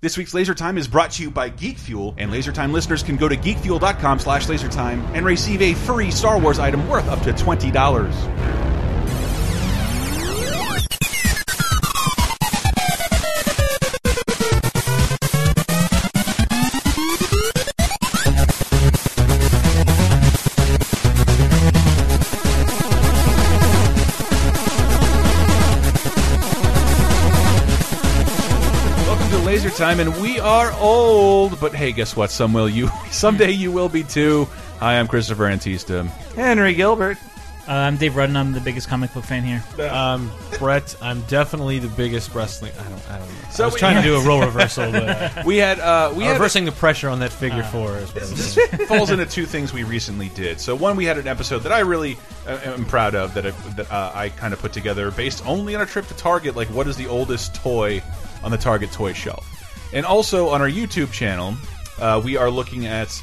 This week's Laser Time is brought to you by Geek Fuel, and Laser Time listeners can go to geekfuel.com slash lasertime and receive a free Star Wars item worth up to $20. Time, and we are old, but hey, guess what? Some will you, someday you will be too. Hi, I'm Christopher Antista. Henry Gilbert. Uh, I'm Dave Rudden. I'm the biggest comic book fan here. Um, Brett, I'm definitely the biggest wrestling. I don't. I don't know. So I was we- trying to do a role reversal, but We had uh, we had reversing the pressure on that figure four. Is what I'm falls into two things we recently did. So one, we had an episode that I really uh, am proud of that I, that uh, I kind of put together based only on a trip to Target. Like, what is the oldest toy on the Target toy shelf? And also on our YouTube channel, uh, we are looking at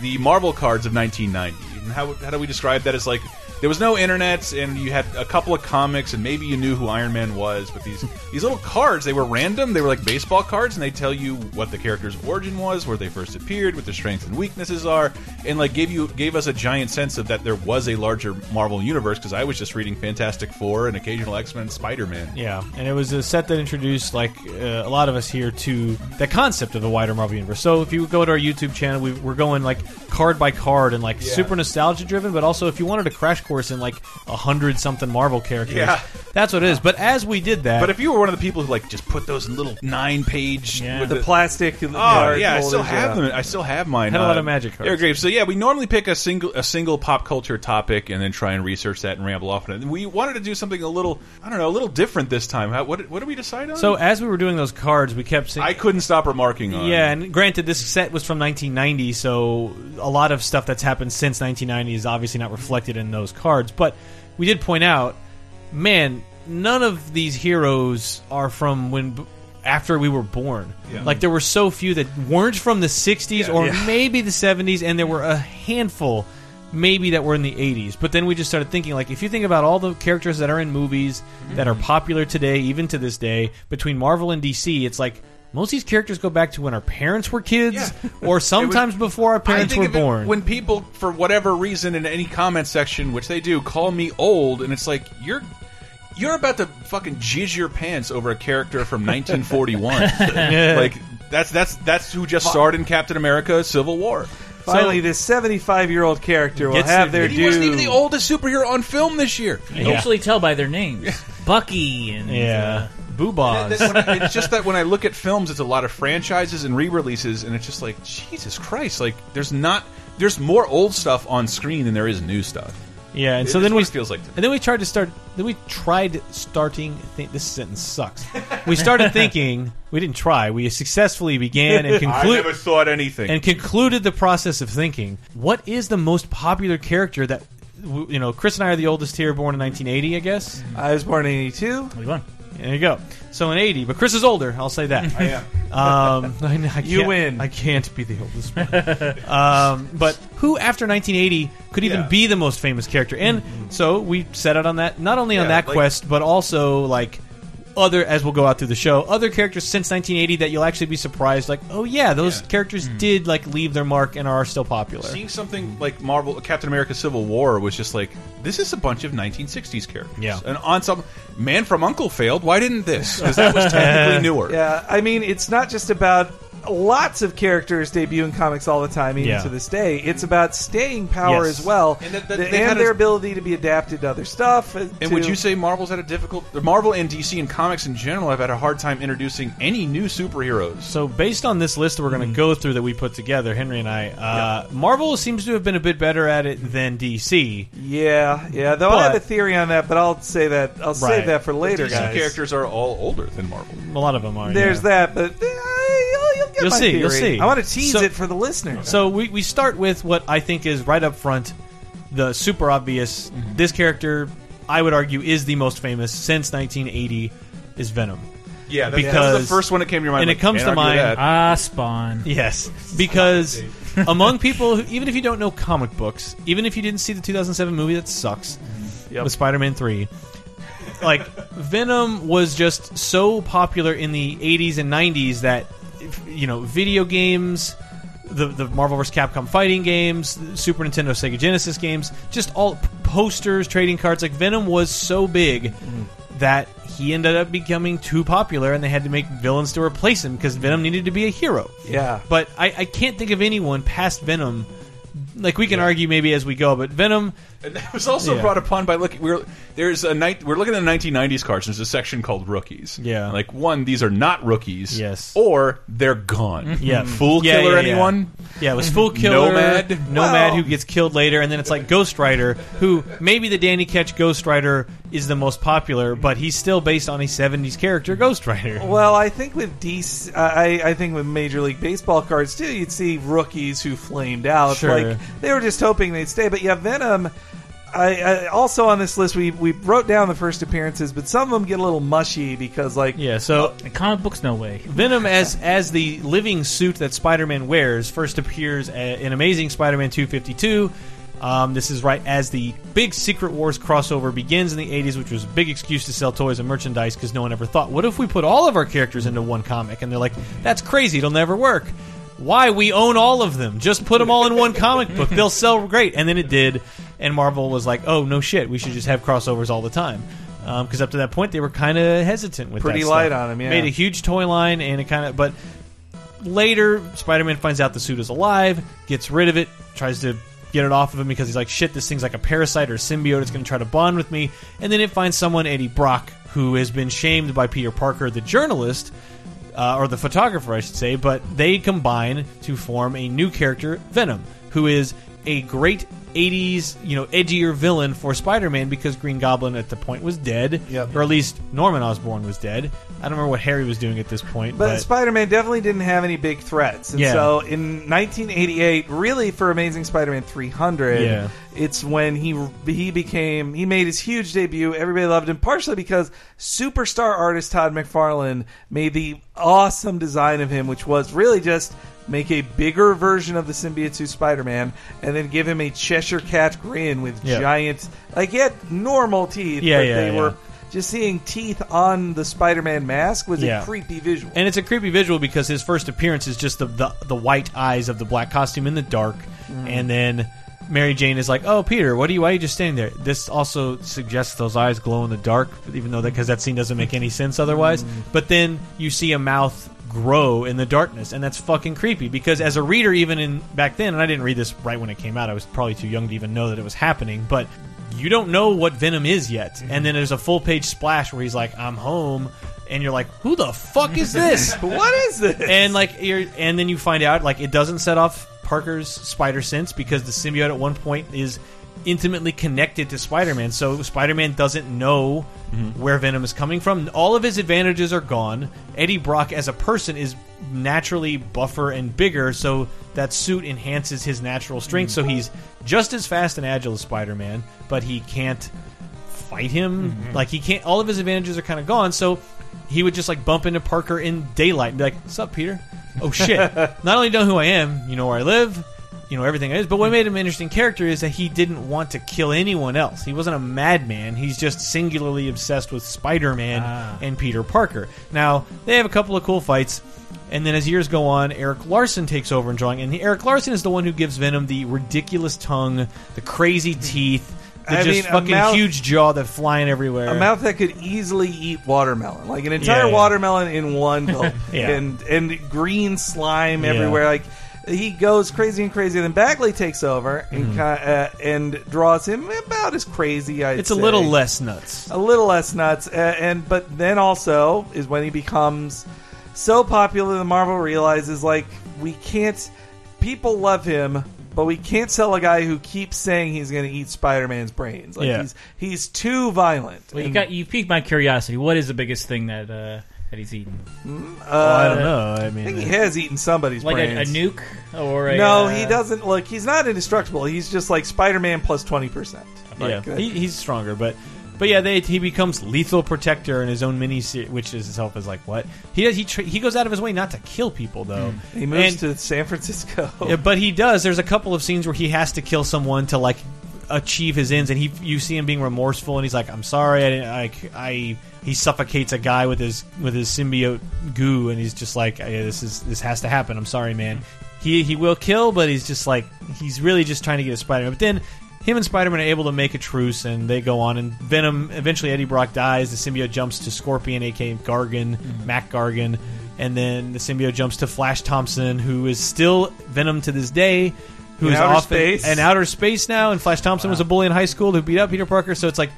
the Marvel cards of 1990. And how how do we describe that? As like there was no internet, and you had a couple of comics, and maybe you knew who Iron Man was. But these these little cards, they were random. They were like baseball cards, and they tell you what the character's origin was, where they first appeared, what their strengths and weaknesses are, and like gave you gave us a giant sense of that there was a larger Marvel universe. Because I was just reading Fantastic Four and occasional X Men, Spider Man. Yeah, and it was a set that introduced like uh, a lot of us here to the concept of the wider Marvel universe. So if you go to our YouTube channel, we, we're going like card by card and like super nostalgia driven. But also, if you wanted a crash course in like a hundred something Marvel characters, Yeah. that's what it is. But as we did that, But if you were one of the people who like just put those little nine page Yeah. with The plastic. Oh yeah, I still have them. I still have mine. Had a lot Uh, of magic cards. They're. So yeah, we normally pick a single a single pop culture topic and then try and research that and ramble off on it. And we wanted to do something a little I don't know a little different this time. How, what what did we decide on? so as we were doing those cards, we kept saying. I couldn't stop remarking on. Yeah, and granted, this set was from 1990, so a lot of stuff that's happened since 1990 is obviously not reflected in those cards. But we did point out, man, none of these heroes are from when after we were born. Yeah. Like there were so few that weren't from the 60s Yeah. or Yeah. maybe the 70s, and there were a handful. Maybe that were in the 80s, but then we just started thinking like if you think about all the characters that are in movies that are mm-hmm. popular today, even to this day, between Marvel and DC, it's like most of these characters go back to when our parents were kids, Yeah. or sometimes before our I parents think were of it born. when people, for whatever reason, in any comment section, which they do, call me old, and it's like you're you're about to fucking jizz your pants over a character from 1941. Like that's that's that's who just starred in Captain America: Civil War. Finally, this 75 year old character will have their- their He due. wasn't even the oldest superhero on film this year. You usually tell by their names. Bucky and yeah, uh, boobas. That's I- it's just that when I look at films, it's a lot of franchises and re-releases, and it's just like Jesus Christ! Like there's not there's more old stuff on screen than there is new stuff. Yeah, and so then we it feels like and then we tried to start. Then we tried starting. Think, this sentence sucks. We started thinking. We didn't try. We successfully began and concluded. I concluded never thought anything. and concluded the process of thinking. What is the most popular character that you know? Chris and I are the oldest here, born in 1980, I guess. I was born in 82. we won. There you go. So in 80, but Chris is older. I'll say that. I am. Um, I, I You can't- win. I can't be the oldest one. um, but who after 1980 could even Yeah. be the most famous character? And so we set out on that, not only on that like- quest, but also like other, as we'll go out through the show, other characters since 1980 that you'll actually be surprised, like, oh yeah, those Yeah. characters hmm. did like leave their mark and are still popular. Seeing something like Marvel, Captain America: Civil War was just like this is a bunch of 1960s characters. Yeah. and on some Man from Uncle failed. Why didn't this? Because that was technically newer. Yeah, I mean, it's not just about lots of characters debut in comics all the time, even Yeah. to this day. It's about staying power Yes. as well, And that- that and, they had their a- ability to be adapted to other stuff. uh, And to- would you say Marvel's had a difficult? Marvel and DC and comics in general have had a hard time introducing any new superheroes. So, based on this list that we're going to go through that we put together, Henry and I, uh, Marvel seems to have been a bit better at it than DC. Yeah, yeah. Though I have But- a theory on that, but I'll say that I'll Right. save that for later, DC guys. characters are all older than Marvel. A lot of them are. There's yeah. that, but uh, you'll, you'll get You'll my see, you'll see. I want to tease So- it for the listeners. So we, we start with what I think is right up front, the super obvious. This character, I would argue, is the most famous since 1980. Is Venom? Yeah, that, Because- that the first one that came to your mind. and like, it comes to argue mind- that. Ah, Spawn. Yes, because among people, who, even if you don't know comic books, even if you didn't see the 2007 movie that sucks, with Spider-Man 3, like Venom was just so popular in the 80s and 90s that if- you know, video games, the the Marvel vs. Capcom fighting games, Super Nintendo, Sega Genesis games, just all posters, trading cards. Like Venom was so big mm-hmm. that he ended up becoming too popular, and they had to make villains to replace him because Venom needed to be a hero. Yeah. But I, I can't think of anyone past Venom. Like we can argue maybe as we go, but Venom. And that was also Yeah. brought upon by looking. We're there's a night. We're looking at the 1990s cards. There's a section called rookies. Yeah. like one, these are not rookies. Yes. or they're gone. Mm-hmm. Yeah, Fool Yeah, killer. yeah, yeah. anyone? Yeah, it was mm-hmm. Foolkiller, Nomad? Nomad Well- who gets killed later, and then it's like Ghost Rider, who maybe the Danny Ketch Ghost Rider is the most popular, but he's still based on a '70s character, Ghost Rider. Well, I think with DC, I, I think with Major League Baseball cards too, you'd see rookies who flamed out. Sure. Like they were just hoping they'd stay. But yeah, Venom. I, I also on this list we we wrote down the first appearances, but some of them get a little mushy because like Yeah, so In comic books, no way. Venom as as the living suit that Spider-Man wears first appears uh, in Amazing Spider-Man 252. Um, this is right as the big Secret Wars crossover begins in the 80s, which was a big excuse to sell toys and merchandise because no one ever thought, what if we put all of our characters into one comic? And they're like, that's crazy, it'll never work. Why? We own all of them. Just put them all in one comic book. They'll sell great. And then it did. And Marvel was like, oh, no shit. We should just have crossovers all the time. Because up to that point, they were kind of hesitant with Pretty that light stuff. on 'em, yeah. Made a huge toy line and it kind of. But later, Spider Man finds out the suit is alive, gets rid of it, tries to get it off of him because he's like, shit, this thing's like a parasite or a symbiote. It's going to try to bond with me. And then it finds someone, Eddie Brock, who has been shamed by Peter Parker, the journalist, uh, or the photographer, I should say, but they combine to form a new character, Venom, who is a great 80s, you know, edgier villain for Spider-Man because Green Goblin at the point was dead, Yep. or at least Norman Osborn was dead. I don't remember what Harry was doing at this point, But, but, Spider-Man definitely didn't have any big threats, and Yeah. so in 1988, really for Amazing Spider-Man 300, Yeah. it's when he he became he made his huge debut. Everybody loved him, partially because superstar artist Todd McFarlane made the awesome design of him, which was really just make a bigger version of the symbiote suit Spider-Man, and then give him a Cheshire Cat grin with Yeah. giant, like he had normal teeth, Yeah, but yeah, they yeah. were. Just seeing teeth on the Spider-Man mask was Yeah. a creepy visual. And it's a creepy visual because his first appearance is just the the, the white eyes of the black costume in the dark, mm. and then Mary Jane is like, "Oh, Peter, what are you? Why are you just standing there?" This also suggests those eyes glow in the dark, even though that because that scene doesn't make any sense otherwise. Mm. But then you see a mouth grow in the darkness, and that's fucking creepy. Because as a reader, even in back then, and I didn't read this right when it came out, I was probably too young to even know that it was happening, but. You don't know what Venom is yet, and then there's a full page splash where he's like, "I'm home," and you're like, "Who the fuck is this?" what is this? and like you're, and then you find out like it doesn't set off Parker's spider sense because the symbiote at one point is intimately connected to Spider-Man. So Spider-Man doesn't know mm-hmm. where Venom is coming from. All of his advantages are gone. Eddie Brock as a person is naturally buffer and bigger, so that suit enhances his natural strength. Mm-hmm. So he's just as fast and agile as Spider-Man, but he can't fight him. Mm-hmm. Like he can't. All of his advantages are kind of gone. So he would just like bump into Parker in daylight and be like, "What's up, Peter? Oh shit! Not only know who I am, you know where I live." You know everything is, but what made him an interesting character is that he didn't want to kill anyone else. He wasn't a madman. He's just singularly obsessed with Spider-Man Ah. and Peter Parker. Now they have a couple of cool fights, and then as years go on, Erik Larsen takes over in drawing, and Erik Larsen is the one who gives Venom the ridiculous tongue, the crazy teeth, the I just mean, fucking mouth- huge jaw that flying everywhere. a mouth that could easily eat watermelon, like an entire Yeah, yeah. watermelon in one gulp, Yeah. and and green slime everywhere. Like he goes crazy and crazy. Then Bagley takes over and ki- uh, and draws him about as crazy. I'd Mm-hmm. it's a little less nuts. a little less nuts, uh, and but then also is when he becomes so popular that Marvel realizes like we can't. People love him, but we can't sell a guy who keeps saying he's going to eat Spider-Man's brains. Like Yeah. he's he's too violent. Well, you got you piqued my curiosity. What is the biggest thing that uh, that he's eaten? uh, I don't know. I I think he has eaten somebody's Like a, a brains. nuke or a, no, uh, he doesn't. Look, he's not indestructible. He's just like Spider-Man plus twenty percent. yeah, Like, uh, he, he's stronger, but. But yeah, they, he becomes lethal protector in his own mini, series, which is itself is like what he he tra- he goes out of his way not to kill people though. he moves And- to San Francisco. Yeah, but he does. There's a couple of scenes where he has to kill someone to like achieve his ends, and he you see him being remorseful, and he's like, "I'm sorry, I, didn't, I, I." He suffocates a guy with his with his symbiote goo, and he's just like, "Yeah, "This is this has to happen. I'm sorry, man." He he will kill, but he's just like he's really just trying to get a Spider-Man. But then him and Spider-Man are able to make a truce, and they go on. And Venom eventually Eddie Brock dies. The symbiote jumps to Scorpion, aka Gargan, mm-hmm. Mac Gargan, and then the symbiote jumps to Flash Thompson, who is still Venom to this day. Who In is outer off space? in outer space now? And Flash Thompson was a bully in high school who beat up Peter Parker. So it's like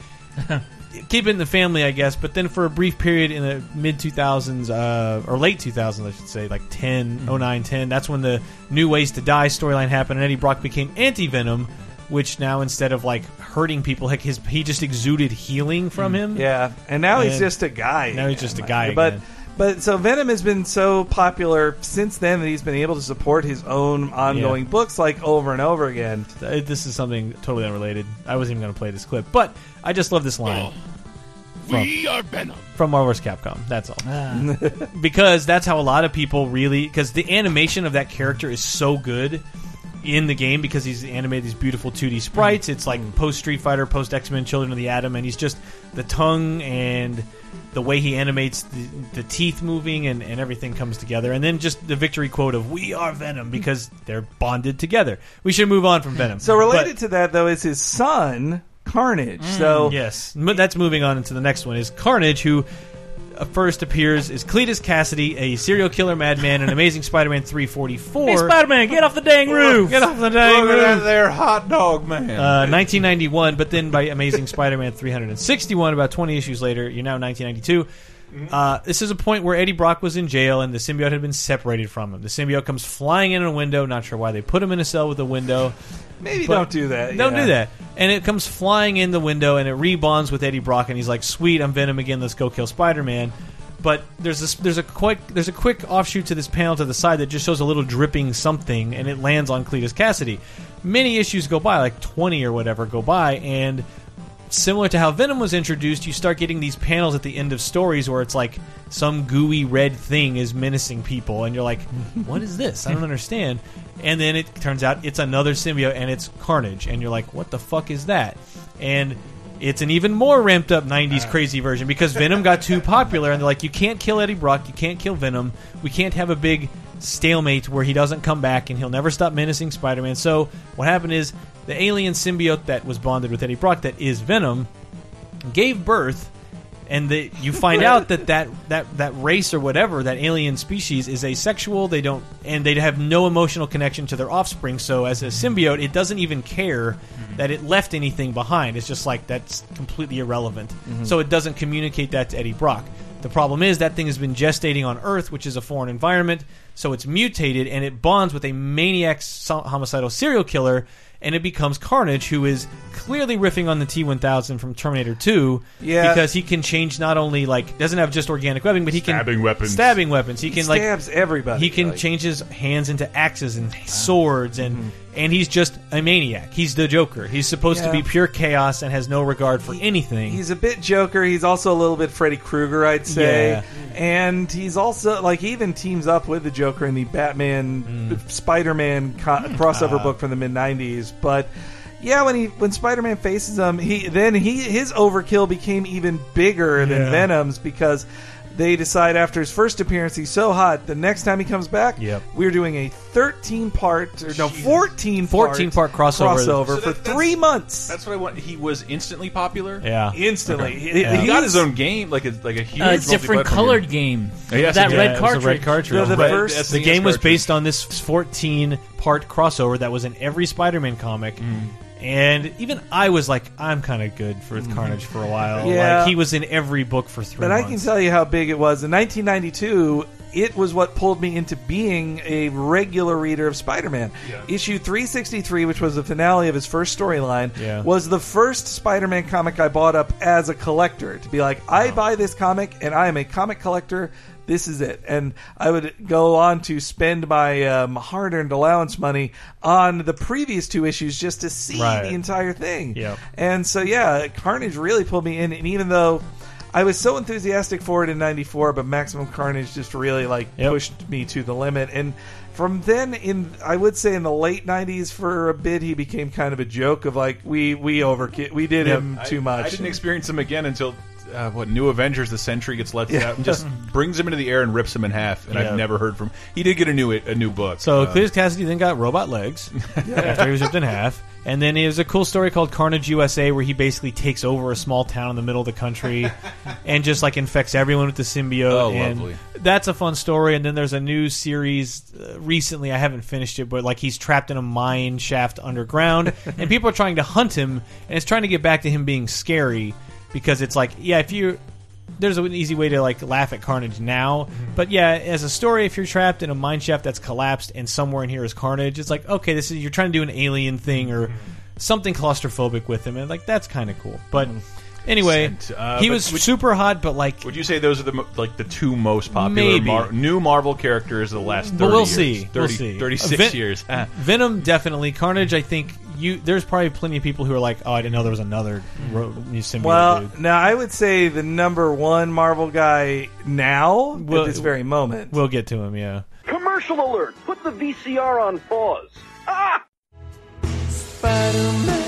keep it in the family, I guess. But then for a brief period in the mid 2000s, uh, or late 2000s, I should say, like 10, 09, 10, that's when the New Ways to Die storyline happened, and Eddie Brock became anti Venom, which now instead of like hurting people, like his he just exuded healing from him. Yeah, and now he's just a guy. now he's just a guy But again. But so Venom has been so popular since then that he's been able to support his own ongoing Yeah. books like over and over again. Uh, This is something totally unrelated. I wasn't even going to play this clip, but I just love this line. From, We are Venom. from Marvel vs. Capcom. That's all. Ah. because that's how a lot of people really because the animation of that character is so good in the game because he's animated these beautiful 2D sprites. It's like post Street Fighter, post X Men, Children of the Atom, and he's just the tongue and the way he animates the, the teeth moving and, and everything comes together. And then just the victory quote of "We are Venom" because they're bonded together. We should move on from Venom. So related But- to that though is his son Carnage. so mm, Yes, that's moving on into the next one. Is Carnage, who first appears is Cletus Kasady, a serial killer madman in Amazing Spider-Man three forty four. Hey, Spider Man, get off the dang roof! Get off the dang Look at that roof. there hot dog man. Uh, 1991, but then by Amazing Spider-Man 361, about 20 issues later, you're now 1992. Uh, this is a point where Eddie Brock was in jail and the symbiote had been separated from him. The symbiote comes flying in a window. Not sure why they put him in a cell with a window. Maybe But- don't do that. Don't yeah. do that. And it comes flying in the window and it rebonds with Eddie Brock and he's like, "Sweet, I'm Venom again. Let's go kill Spider-Man." But there's this, there's a quick there's a quick offshoot to this panel to the side that just shows a little dripping something and it lands on Cletus Kasady. Many issues go by, like 20 or whatever go by and similar to how Venom was introduced, you start getting these panels at the end of stories where it's like some gooey red thing is menacing people, and you're like, "What is this? I don't understand." And then it turns out it's another symbiote, and it's Carnage, and you're like, "What the fuck is that?" And it's an even more ramped up '90s uh. crazy version because Venom got too popular, and they're like, "You can't kill Eddie Brock, you can't kill Venom, we can't have a big." stalemate where he doesn't come back and he'll never stop menacing Spider-Man. So what happened is the alien symbiote that was bonded with Eddie Brock that is Venom gave birth and the, you find out that, that that that race or whatever that alien species is asexual. They don't and they have no emotional connection to their offspring. So as a symbiote it doesn't even care that it left anything behind. It's just like that's completely irrelevant. Mm-hmm. So it doesn't communicate that to Eddie Brock. The problem is that thing has been gestating on Earth, which is a foreign environment, so it's mutated and it bonds with a maniac homicidal serial killer, and it becomes Carnage, who is clearly riffing on the T1000 from Terminator 2, Yeah. because he can change not only like doesn't have just organic webbing, but he can Stabbing weapons. stabbing weapons. He He can like stabs everybody. he can like- change his hands into axes and swords and mm-hmm. And he's just a maniac. He's the Joker. He's supposed to be pure chaos and has no regard for anything. He's a bit Joker. He's also a little bit Freddy Krueger, I'd say. Yeah. And he's also like he even teams up with the Joker in the Batman mm. Spider-Man co- crossover book from the mid '90s. But yeah, when he when Spider-Man faces him, he then he his overkill became even bigger than Yeah. Venom's because. They decide after his first appearance, he's so hot. The next time he comes back, Yep. we're doing a 13 part, or no, 14 14 part crossover. crossover So for that- three months. That's what I want. He was instantly popular. yeah. Instantly. Okay. He- Yeah. He got his own game, like a like a huge Uh, different colored game. game. Yes, that yeah, red it was cartridge. red cartridge. The, the Red- first The Yes, game was based on this 14 part crossover that was in every Spider-Man comic. And even I was like, I'm kind of good for mm-hmm. Carnage for a while. Yeah. Like he was in every book for three But I months. can tell you how big it was. In 1992, it was what pulled me into being a regular reader of Spider-Man. Issue 363, which was the finale of his first storyline, Yeah. was the first Spider-Man comic I bought up as a collector. To be like, I buy this comic, and I am a comic collector. This is it. And I would go on to spend my um, hard-earned allowance money on the previous two issues just to see Right. the entire thing. Yep. And so, yeah, Carnage really pulled me in. And even though I was so enthusiastic for it in '94, but Maximum Carnage just really like Yep. pushed me to the limit. And from then, in I would say in the late '90s, for a bit, he became kind of a joke of like we we over we did him too I- much. I didn't experience him again until uh, what New Avengers: The Sentry gets let Yeah. out and just brings him into the air and rips him in half. And Yeah. I've never heard from. He did get a new a new book. So Uh, Cletus Kasady then got robot legs after he was ripped in half. And then there's a cool story called Carnage USA where he basically takes over a small town in the middle of the country and just like infects everyone with the symbiote. Oh, and lovely. That's a fun story. And then there's a new series uh, recently. I haven't finished it, but like he's trapped in a mine shaft underground, and people are trying to hunt him, and it's trying to get back to him being scary because it's like, yeah, if you there's an easy way to like laugh at Carnage now, mm-hmm. but yeah, as a story, if you're trapped in a mine shaft that's collapsed and somewhere in here is Carnage, it's like okay, this is you're trying to do an alien thing or mm-hmm. something claustrophobic with him, and like that's kind of cool. But mm-hmm. anyway, uh, he but was super hot, but like, Would you say those are the like the two most popular. Mar- new Marvel characters of the last? 30 but we'll years. see. 30, we'll see. 36 Ven- years. Venom definitely. Carnage, I think you. There's probably plenty of people who are like, oh, I didn't know there was another ro- new symbiote Well, dude. now I would say the number one Marvel guy now Well, at this very moment. We'll get to him. Yeah. Commercial alert! Put the VCR on pause. Ah! Fighting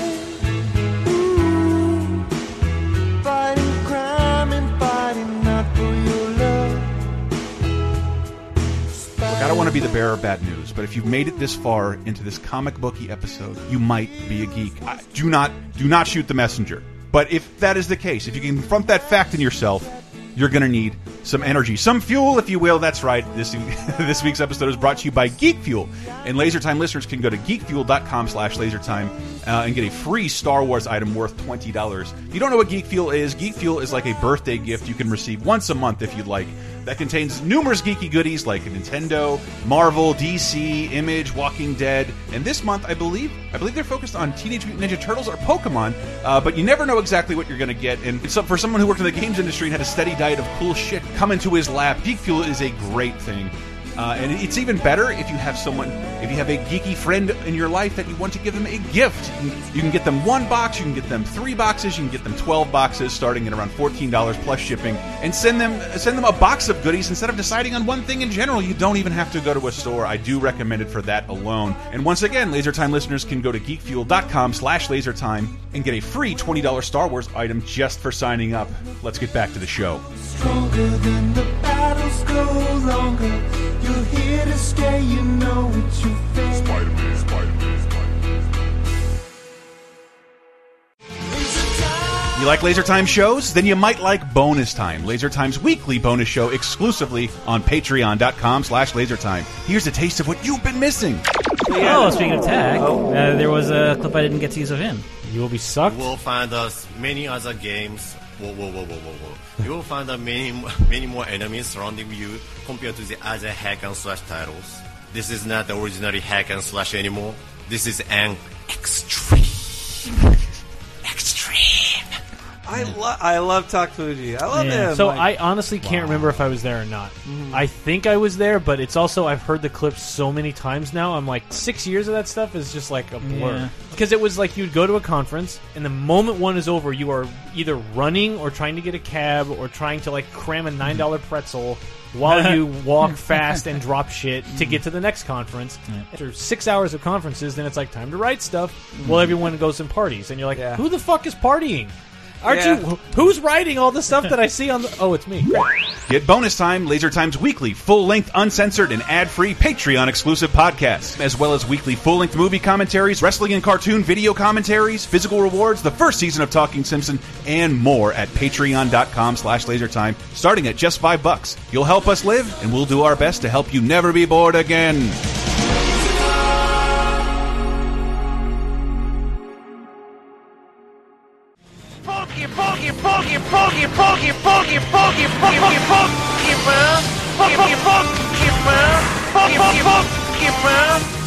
I don't want to be the bearer of bad news, but if you've made it this far into this comic booky episode, you might be a geek. I, do not do not shoot the messenger. But if that is the case, if you can confront that fact in yourself, you're going to need some energy, some fuel, if you will. That's right. This this week's episode is brought to you by Geek Fuel, and LaserTime listeners can go to geekfuel.com/lasertime uh, and get a free Star Wars item worth twenty dollars. If you don't know what Geek Fuel is, Geek Fuel is like a birthday gift you can receive once a month if you'd like. That contains numerous geeky goodies like Nintendo, Marvel, DC, Image, Walking Dead, and this month I believe I believe they're focused on Teenage Mutant Ninja Turtles or Pokemon. Uh, but you never know exactly what you're going to get. And so, for someone who worked in the games industry and had a steady diet of cool shit come into his lap, Geek Fuel is a great thing. Uh, and it's even better if you have someone, if you have a geeky friend in your life that you want to give them a gift. You can, get them one box, you can get them three boxes, you can get them twelve boxes, starting at around fourteen dollars plus shipping, and send them send them a box of goodies instead of deciding on one thing in general. You don't even have to go to a store. I do recommend it for that alone. And once again, LaserTime listeners can go to geekfuel.com/lasertime and get a free twenty dollars Star Wars item just for signing up. Let's get back to the show. Stronger than the battles go longer. You're here to stay, you know what you face. Spider-Man, Spider-Man, You like Laser Time shows? Then you might like Bonus Time, Laser Time's weekly bonus show exclusively on patreon.com slash lasertime. Here's a taste of what you've been missing. Oh, speaking of tag, uh, there was a clip I didn't get to use of him. You will be sucked. You will find us many other games. Whoa, whoa, whoa, whoa, whoa, whoa. You will find uh, many, many more enemies surrounding you compared to the other hack and slash titles. This is not the originally hack and slash anymore. This is an extreme. I love I love Takfuji. I love Yeah. him. So Like, I honestly can't remember if I was there or not. Mm-hmm. I think I was there, but it's also I've heard the clips so many times now. I'm like six years of that stuff is just like a blur Yeah. because it was like you'd go to a conference and the moment one is over, you are either running or trying to get a cab or trying to like cram a nine dollar mm-hmm. pretzel while you walk fast and drop shit to get mm-hmm. to the next conference. After six hours of conferences, then it's like time to write stuff. Well, everyone goes and parties, and you're like, Yeah. who the fuck is partying? Aren't Yeah. you? Who's writing all the stuff that I see on the? Oh, it's me. Get Bonus Time, Laser Time's weekly, full-length, uncensored, and ad-free Patreon-exclusive podcasts, as well as weekly full-length movie commentaries, wrestling and cartoon video commentaries, physical rewards, the first season of Talking Simpson, and more at patreon.com slash lasertime, starting at just five bucks. You'll help us live, and we'll do our best to help you never be bored again. Pokemon!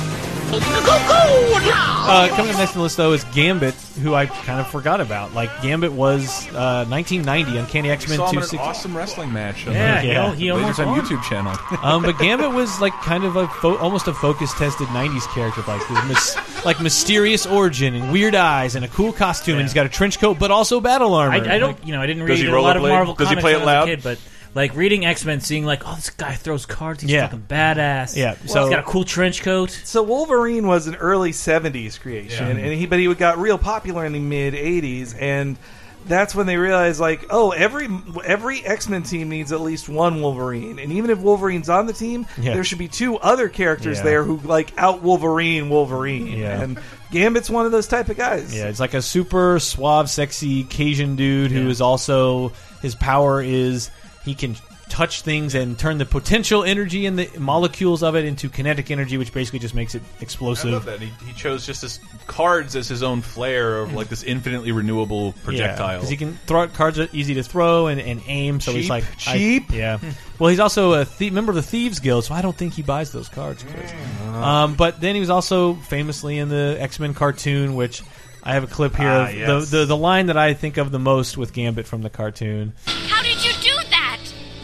Uh, coming up next on the list, though, is Gambit, who I kind of forgot about. Like Gambit was uh, 1990 Uncanny X Men saw him in an 260. awesome wrestling match. on Yeah, the Yeah. he Lasers almost on. YouTube channel. Um, but Gambit was like kind of a fo- almost a focus tested '90s character, like this mis- like mysterious origin and weird eyes and a cool costume, and he's got a trench coat, but also battle armor. I, I don't, you know, I didn't Does read a lot of rollerblade? Marvel Does he comics play when it I was loud? a kid, but like reading X Men, seeing like, oh, this guy throws cards, he's Yeah. fucking badass. Yeah, Well, so- he's got a cool trench coat. So Wolverine was an early '70s creation, and he but he got real popular in the mid '80s, and that's when they realized like, oh, every every X Men team needs at least one Wolverine, and even if Wolverine's on the team, Yeah. there should be two other characters Yeah. there who like out Wolverine Wolverine, Yeah. and Gambit's one of those type of guys. Yeah, it's like a super suave, sexy Cajun dude who is also his power is he can touch things and turn the potential energy in the molecules of it into kinetic energy, which basically just makes it I love explosive. that. He, he chose just his cards as his own flair of like this infinitely renewable projectile. because he can throw cards are easy to throw and, and aim. So he's Cheap. like I- Cheap? yeah. well, he's also a thie- member of the Thieves Guild, so I don't think he buys those cards. Chris. Um, but then he was also famously in the X Men cartoon, which. I have a clip here Ah, of yes. the, the the line that I think of the most with Gambit from the cartoon. How did do that?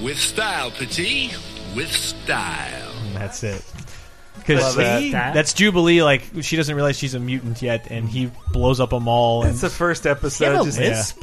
With style, Petit. With style. And that's it. Because that. That- that's Jubilee. Like she doesn't realize she's a mutant yet, and he blows up a mall. And That's the first He have episode. a Just, lisp?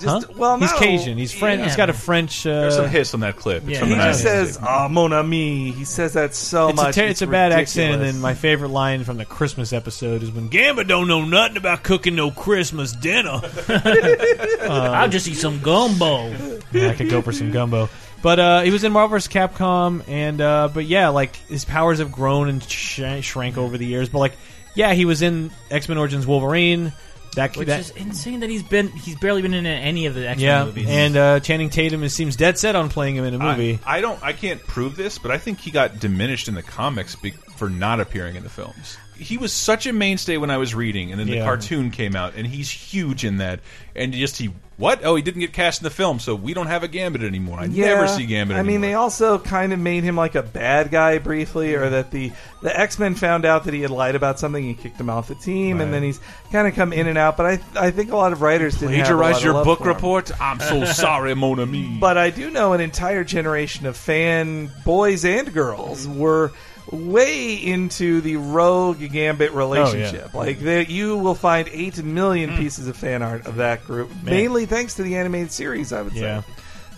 just Huh? well, he's no. Cajun. He's French. Yeah. He's got a French. Uh, There's some hiss on that clip. It's Yeah, from He the just 90s. says, "Oh, mon ami." He says that so it's a, much. ter- it's a bad accent, and ridiculous. then my favorite line from the Christmas episode is when Gamba don't know nothing about cooking no Christmas dinner. I'll just eat some gumbo. Yeah, I could go for some gumbo. But uh, he was in Marvel vs. Capcom, and uh, but yeah, like his powers have grown and sh- shrank over the years. But like, yeah, he was in X Men Origins Wolverine. That, Which that is insane that he's been he's barely been in any of the X Men yeah, movies. and uh, Channing Tatum is, seems dead set on playing him in a movie. I, I don't. I can't prove this, but I think he got diminished in the comics be for not appearing in the films. He was such a mainstay when I was reading, and then the Yeah. cartoon came out, and he's huge in that. And just he what? Oh, he didn't get cast in the film, so we don't have a Gambit anymore. I never see Gambit. I mean, they also kind of made him like a bad guy briefly, or mm-hmm. that the the X Men found out that he had lied about something and kicked him off the team, and then he's kind of come in and out. But I I think a lot of writers didn't have a lot plagiarize your book report. I'm so sorry, mon ami. But I do know an entire generation of fan boys and girls were way into the Rogue Gambit relationship. Like they, you will find eight million pieces of fan art of that group, mainly thanks to the animated series. I would yeah. say.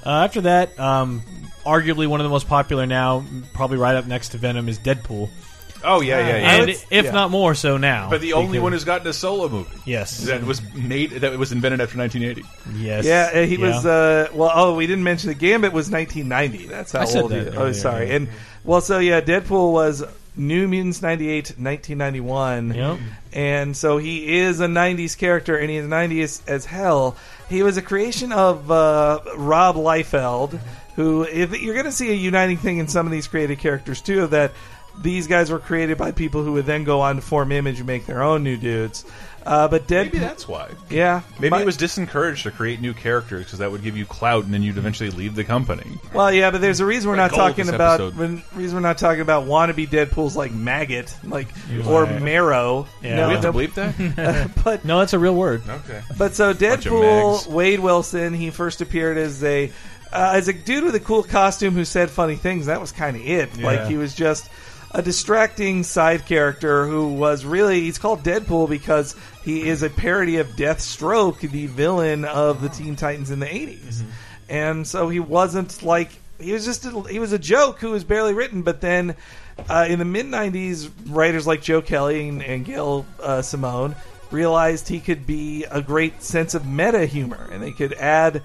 Uh, after that, um, arguably one of the most popular now, probably right up next to Venom, is Deadpool, oh yeah, yeah, yeah. and if yeah. not more so now. but the only because- one who's gotten a solo movie. yes, That was made. That was invented after 1980. yes, Yeah, he was. Uh, well, oh, we didn't mention the Gambit was 1990. That's how I said old he that is. earlier, Oh, sorry. yeah. And well, so yeah, Deadpool was New Mutants 98, 1991. Yep. And so he is a 90s character, and he's 90s as hell. He was a creation of uh, Rob Liefeld, who, if you're going to see a uniting thing in some of these created characters too, that these guys were created by people who would then go on to form Image and make their own new dudes. Uh, but Deadpool, Maybe that's why. yeah, Maybe my- it was disencouraged to create new characters because that would give you clout, and then you'd eventually leave the company. Well, yeah, but there's a reason we're My not talking about episode. when, reason we're not talking about wannabe Deadpool's like Maggott, like or Right. marrow. Yeah. No, we have no, to believe that. but no, that's a real word. okay. but so Deadpool. Wade Wilson, he first appeared as a uh, as a dude with a cool costume who said funny things. That was kind of it. Like he was just a distracting side character who was really he's called Deadpool because he is a parody of Deathstroke, the villain of the Teen Titans in the 80s. And so he wasn't like he was just a, he was a joke who was barely written, but then uh, in the mid '90s, writers like Joe Kelly and, and Gail uh, Simone realized he could be a great sense of meta humor, and they could add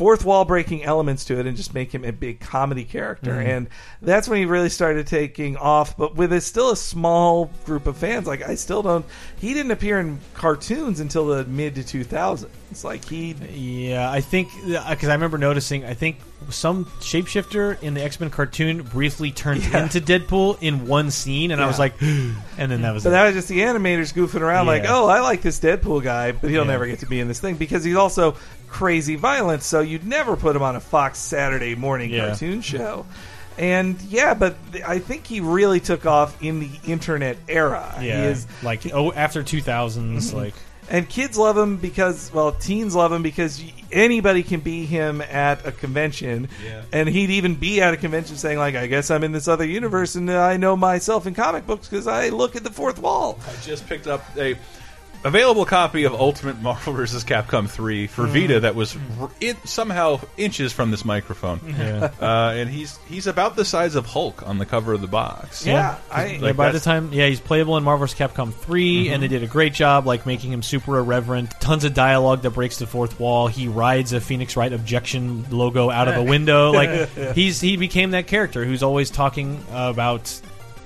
fourth wall breaking elements to it and just make him a big comedy character. Mm. And that's when he really started taking off. But with a, still a small group of fans, like I still don't. He didn't appear in cartoons until the mid to 2000s. It's like he Yeah, I think uh, because I remember noticing. I think some shapeshifter in the X Men cartoon briefly turned Yeah. into Deadpool in one scene, and I was like, and then that was. But it. that was just the animators goofing around, like, oh, I like this Deadpool guy, but he'll Yeah. never get to be in this thing because he's also crazy violent. So you'd never put him on a Fox Saturday morning Yeah. cartoon show. And yeah, but I think he really took off in the internet era. He Yeah, is like oh, after 2000s, mm-hmm. like and kids love him because well teens love him because anybody can be him at a convention Yeah. and he'd even be at a convention saying like i guess i'm in this other universe and i know myself in comic books because i look at the fourth wall I just picked up a available copy of Ultimate Marvel vs. Capcom 3 for Vita that was r- it, somehow inches from this microphone. yeah. Uh, and he's he's about the size of Hulk on the cover of the box. yeah, i yeah, by the time, yeah, he's playable in Marvel vs. Capcom 3, and they did a great job, like making him super irreverent. Tons of dialogue that breaks the fourth wall. He rides a Phoenix Wright objection logo out of a window. Like he's he became that character who's always talking about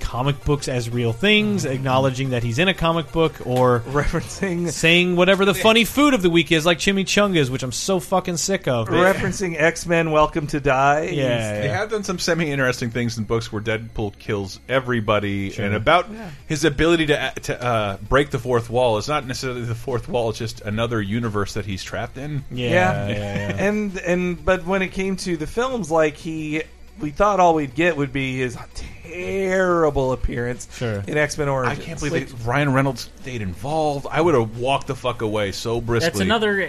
comic books as real things, acknowledging that he's in a comic book, or referencing saying whatever the funny food of the week is, like chimichangas, which I'm so fucking sick of. referencing x-men welcome to die yeah, They yeah. have done some semi-interesting things in books where Deadpool kills everybody, and about his ability to to uh, break the fourth wall is not necessarily the fourth wall; it's just another universe that he's trapped in. Yeah, Yeah. yeah, yeah. and and but when it came to the films like he we thought all we'd get would be his terrible appearance Sure. in x-men Origins. I can't believe that Ryan Reynolds stayed involved. I would have walked the fuck away so briskly. That's another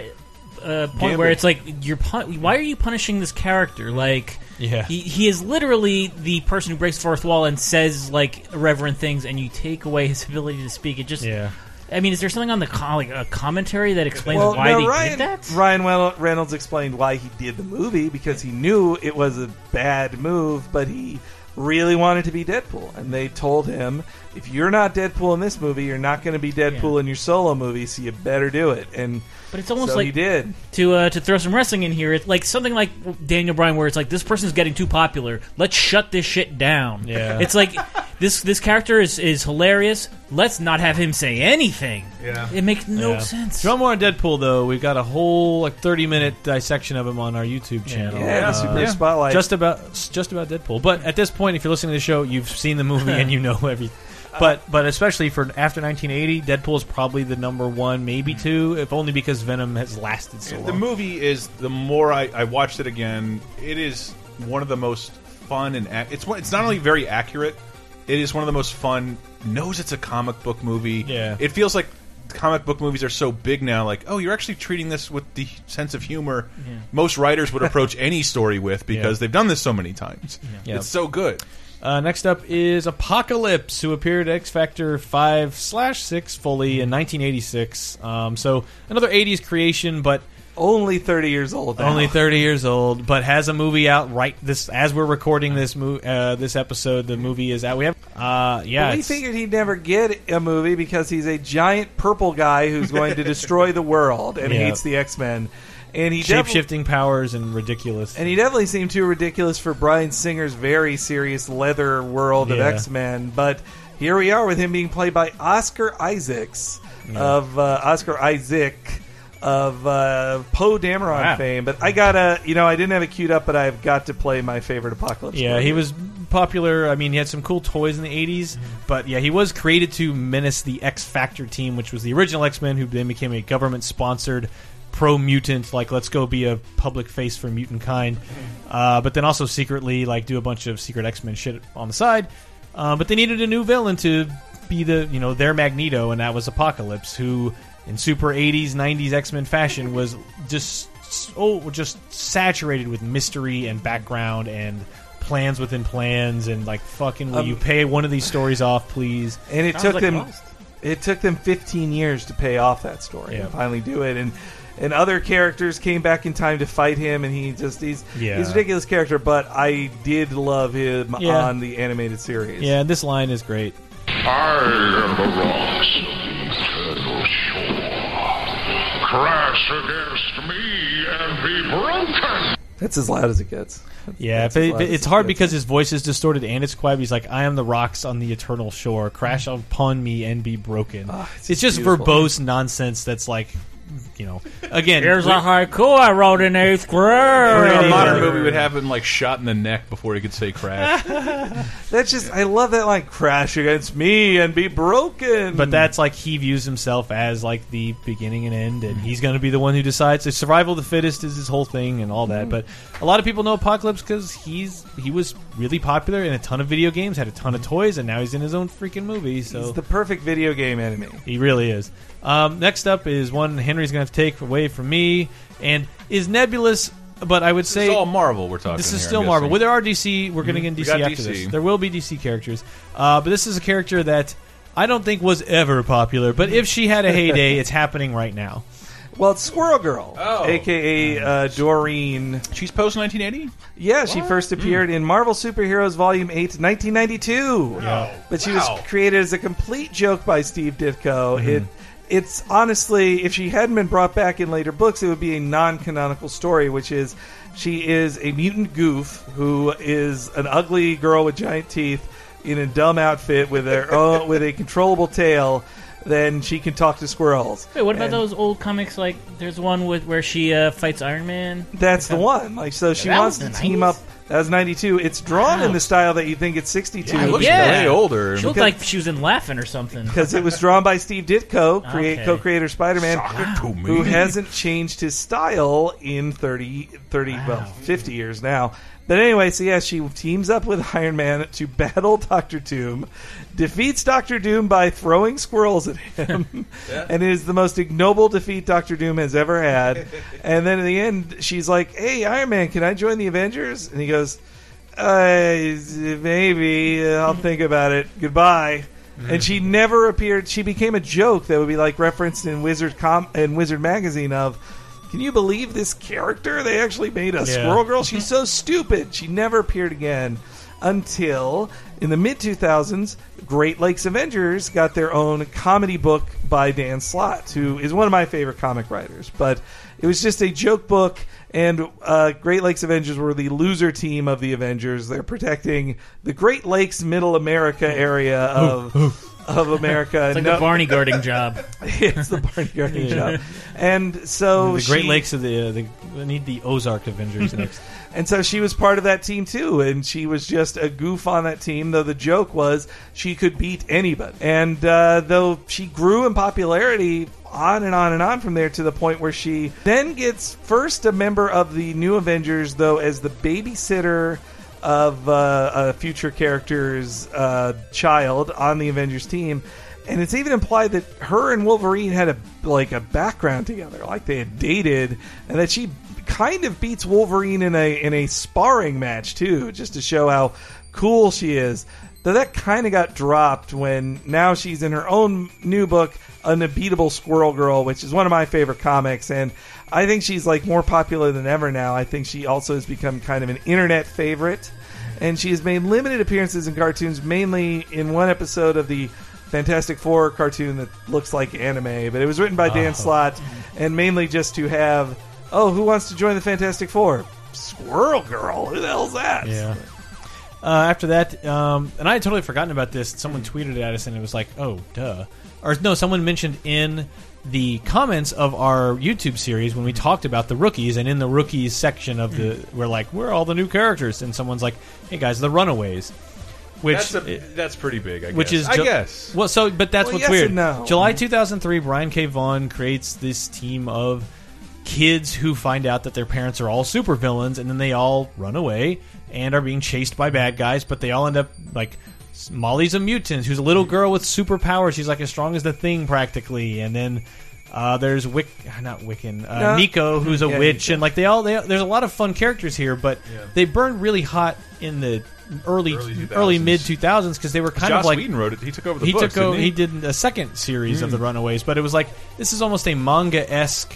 uh, point Gamble. where it's like you're pun- why are you punishing this character? Like, Yeah. he, he is literally the person who breaks the fourth wall and says like irreverent things, and you take away his ability to speak. It just, yeah. I mean, is there something on the con- like a commentary that explains well, why no, they Ryan, did that? Ryan Wel- Reynolds explained why he did the movie because he knew it was a bad move, but he really wanted to be Deadpool, and they told him, "If you're not Deadpool in this movie, you're not going to be Deadpool Yeah. in your solo movie, so you better do it." And But it's almost so he did. to uh, to throw some wrestling in here. It's like something like Daniel Bryan, where it's like this person's getting too popular. Let's shut this shit down. Yeah. it's like this this character is is hilarious. Let's not have him say anything. Yeah. it makes no Yeah. sense. If you more on Deadpool, though, we've got a whole like thirty minute dissection of him on our YouTube channel. Yeah, Uh, Super Spotlight. just about just about Deadpool. But at this point, if you're listening to the show, you've seen the movie and you know everything. Uh-huh. But but especially for after 1980, Deadpool is probably the number one, maybe mm-hmm. two, if only because Venom has lasted so long. The movie is the more I, I watched it again, it is one of the most fun and it's it's not only very accurate, it is one of the most fun. Knows it's a comic book movie. Yeah. it feels like comic book movies are so big now. Like, oh, you're actually treating this with the sense of humor most writers would approach any story with because Yeah. they've done this so many times. Yeah. It's so good. Uh, next up is Apocalypse, who appeared at X Factor 5 slash 6 fully in 1986. Um, so another 80s creation, but Only 30 years old. Now. only 30 years old, but has a movie out right this as we're recording this mo- uh, this episode. The movie is out. We have, uh, yeah, Well, we figured he'd never get a movie because he's a giant purple guy who's going to destroy the world and Yeah. hates the X Men. And he shape shifting powers and ridiculous. and he definitely seemed too ridiculous for Bryan Singer's very serious leather world of Yeah. X Men. But here we are with him being played by Oscar Isaacs of uh, Oscar Isaac of uh, Poe Dameron Wow. fame. But I gotta, you know, I didn't have it queued up, but I've got to play my favorite Apocalypse. Yeah, movie. he was popular. I mean, he had some cool toys in the 80s, but yeah, he was created to menace the X Factor team, which was the original X Men, who then became a government sponsored pro mutant, like, let's go be a public face for mutant kind. Uh, but then also secretly, like, do a bunch of secret X Men shit on the side. Uh, but they needed a new villain to be the, you know, their Magneto, and that was Apocalypse, who in super 80s, 90s X Men fashion was just oh just saturated with mystery and background and plans within plans and like fucking will Um, you pay one of these stories off please and it Sounds took like them Lost. it took them 15 years to pay off that story Yeah. and finally do it and and other characters came back in time to fight him and he just he's Yeah. he's a ridiculous character but i did love him Yeah. on the animated series yeah this line is great I am the rocks of the eternal shore. Crash against me and be broken. that's as loud as it gets yeah That's but as loud as it's it hard gets. because his voice is distorted and it's quiet he's like i am the rocks on the eternal shore crash upon me and be broken Ah, it's it's, just beautiful. verbose nonsense that's like you know, again, Here's a haiku I wrote in eighth grade. a modern movie would have him like shot in the neck before he could say crash. That's just I love that like crash against me and be broken. But that's like he views himself as like the beginning and end, and he's going to be the one who decides. So survival of the fittest is his whole thing and all that. Hmm. But a lot of people know Apocalypse because he's he was really popular in a ton of video games, had a ton of toys, and now he's in his own freaking movie. So He's the perfect video game enemy. he really is. Um, next up is one Henry's going to take away from me, and is nebulous. But I would say It's all Marvel we're talking this is here, still I'm Marvel. guessing. Well, there are DC. We're going to get We DC got after DC. this. There will be DC characters, uh, but this is a character that I don't think was ever popular. But if she had a heyday, it's happening right now. Well, it's Squirrel Girl, Oh. aka uh, Doreen. She's post 1980. Yeah, she first Hmm. appeared in Marvel Superheroes Volume 8, 1992. But she was created as a complete joke by Steve Ditko. Mm-hmm. It it's honestly, if she hadn't been brought back in later books, it would be a non-canonical story, which is she is a mutant goof who is an ugly girl with giant teeth in a dumb outfit with her own, with a controllable tail. Then she can talk to squirrels. Wait, what about And- those old comics? Like, there's one with where she uh, fights Iron Man. That's the one. Like, so she That wants was to the team 90s? up. That was ninety two. It's drawn in Wow. the style that you think it's sixty two. Yeah, it looks Yeah. way older. She looked like she was in Laughing or something. because it was drawn by Steve Ditko, create Okay. co-creator Spider-Man, who hasn't changed his style in 30, 30 well, 50 years now. But anyway, so yeah, she teams up with Iron Man to battle Doctor Doom, defeats Doctor Doom by throwing squirrels at him, and it is the most ignoble defeat Doctor Doom has ever had. and then in the end, she's like, "Hey, Iron Man, can I join the Avengers?" And he goes, uh, maybe I'll think about it. Goodbye. And she never appeared. She became a joke that would be like referenced in Wizard com in Wizard magazine of. Can you believe this character? They actually made a Squirrel Girl. She's so stupid. She never appeared again until in the mid 2000s, Great Lakes Avengers got their own comedy book by Dan Slott, who is one of my favorite comic writers. But it was just a joke book, and uh, Great Lakes Avengers were the loser team of the Avengers. They're protecting the Great Lakes Middle America area of. Of America, It's like No- the Barney guarding job. it's the Barney Gardner job, and so the Great she- Lakes of the, uh, the we need the Ozark Avengers next. And so she was part of that team too, and she was just a goof on that team. Though the joke was she could beat anybody, and uh, though she grew in popularity on and on and on from there to the point where she then gets first a member of the New Avengers, though as the babysitter of uh, a future character's uh, child on the Avengers team. And it's even implied that her and Wolverine had a like a background together, like they had dated, and that she kind of beats Wolverine in a in a sparring match too, just to show how cool she is. Though that kind of got dropped when now she's in her own new book, Unbeatable Squirrel Girl, which is one of my favorite comics, and I think she's like more popular than ever now. I think she also has become kind of an internet favorite, and she has made limited appearances in cartoons, mainly in one episode of the Fantastic Four cartoon that looks like anime, but it was written by Dan Slott, and mainly just to have, oh, who wants to join the Fantastic Four? Squirrel Girl. Who the hell's that? Yeah. Uh, after that, um, and I had totally forgotten about this. Someone tweeted at us, and it was like, "Oh, duh," or no, someone mentioned in the comments of our YouTube series when we talked about the rookies, and in the rookies section of the, we're like, we're all the new characters?" And someone's like, "Hey guys, the Runaways," which That's a, that's pretty big. I guess. which is I Ju- guess. well so but that's Well, what's yes weird and no. july 2003 brian k vaughan creates this team of kids who find out that their parents are all supervillains and then they all run away and are being chased by bad guys but they all end up like molly's a mutant who's a little girl with superpowers she's like as strong as the thing practically and then uh, there's Wick, not Wiccan, uh, No. Nico, who's a Yeah, witch, and like they all, they, there's a lot of fun characters here, but they burned really hot in the early, Early early, mid 2000s because they were kind Joss of like Whedon wrote it. He took over the he books. took o- didn't he? he? did a second series of the Runaways, but it was like this is almost a manga esque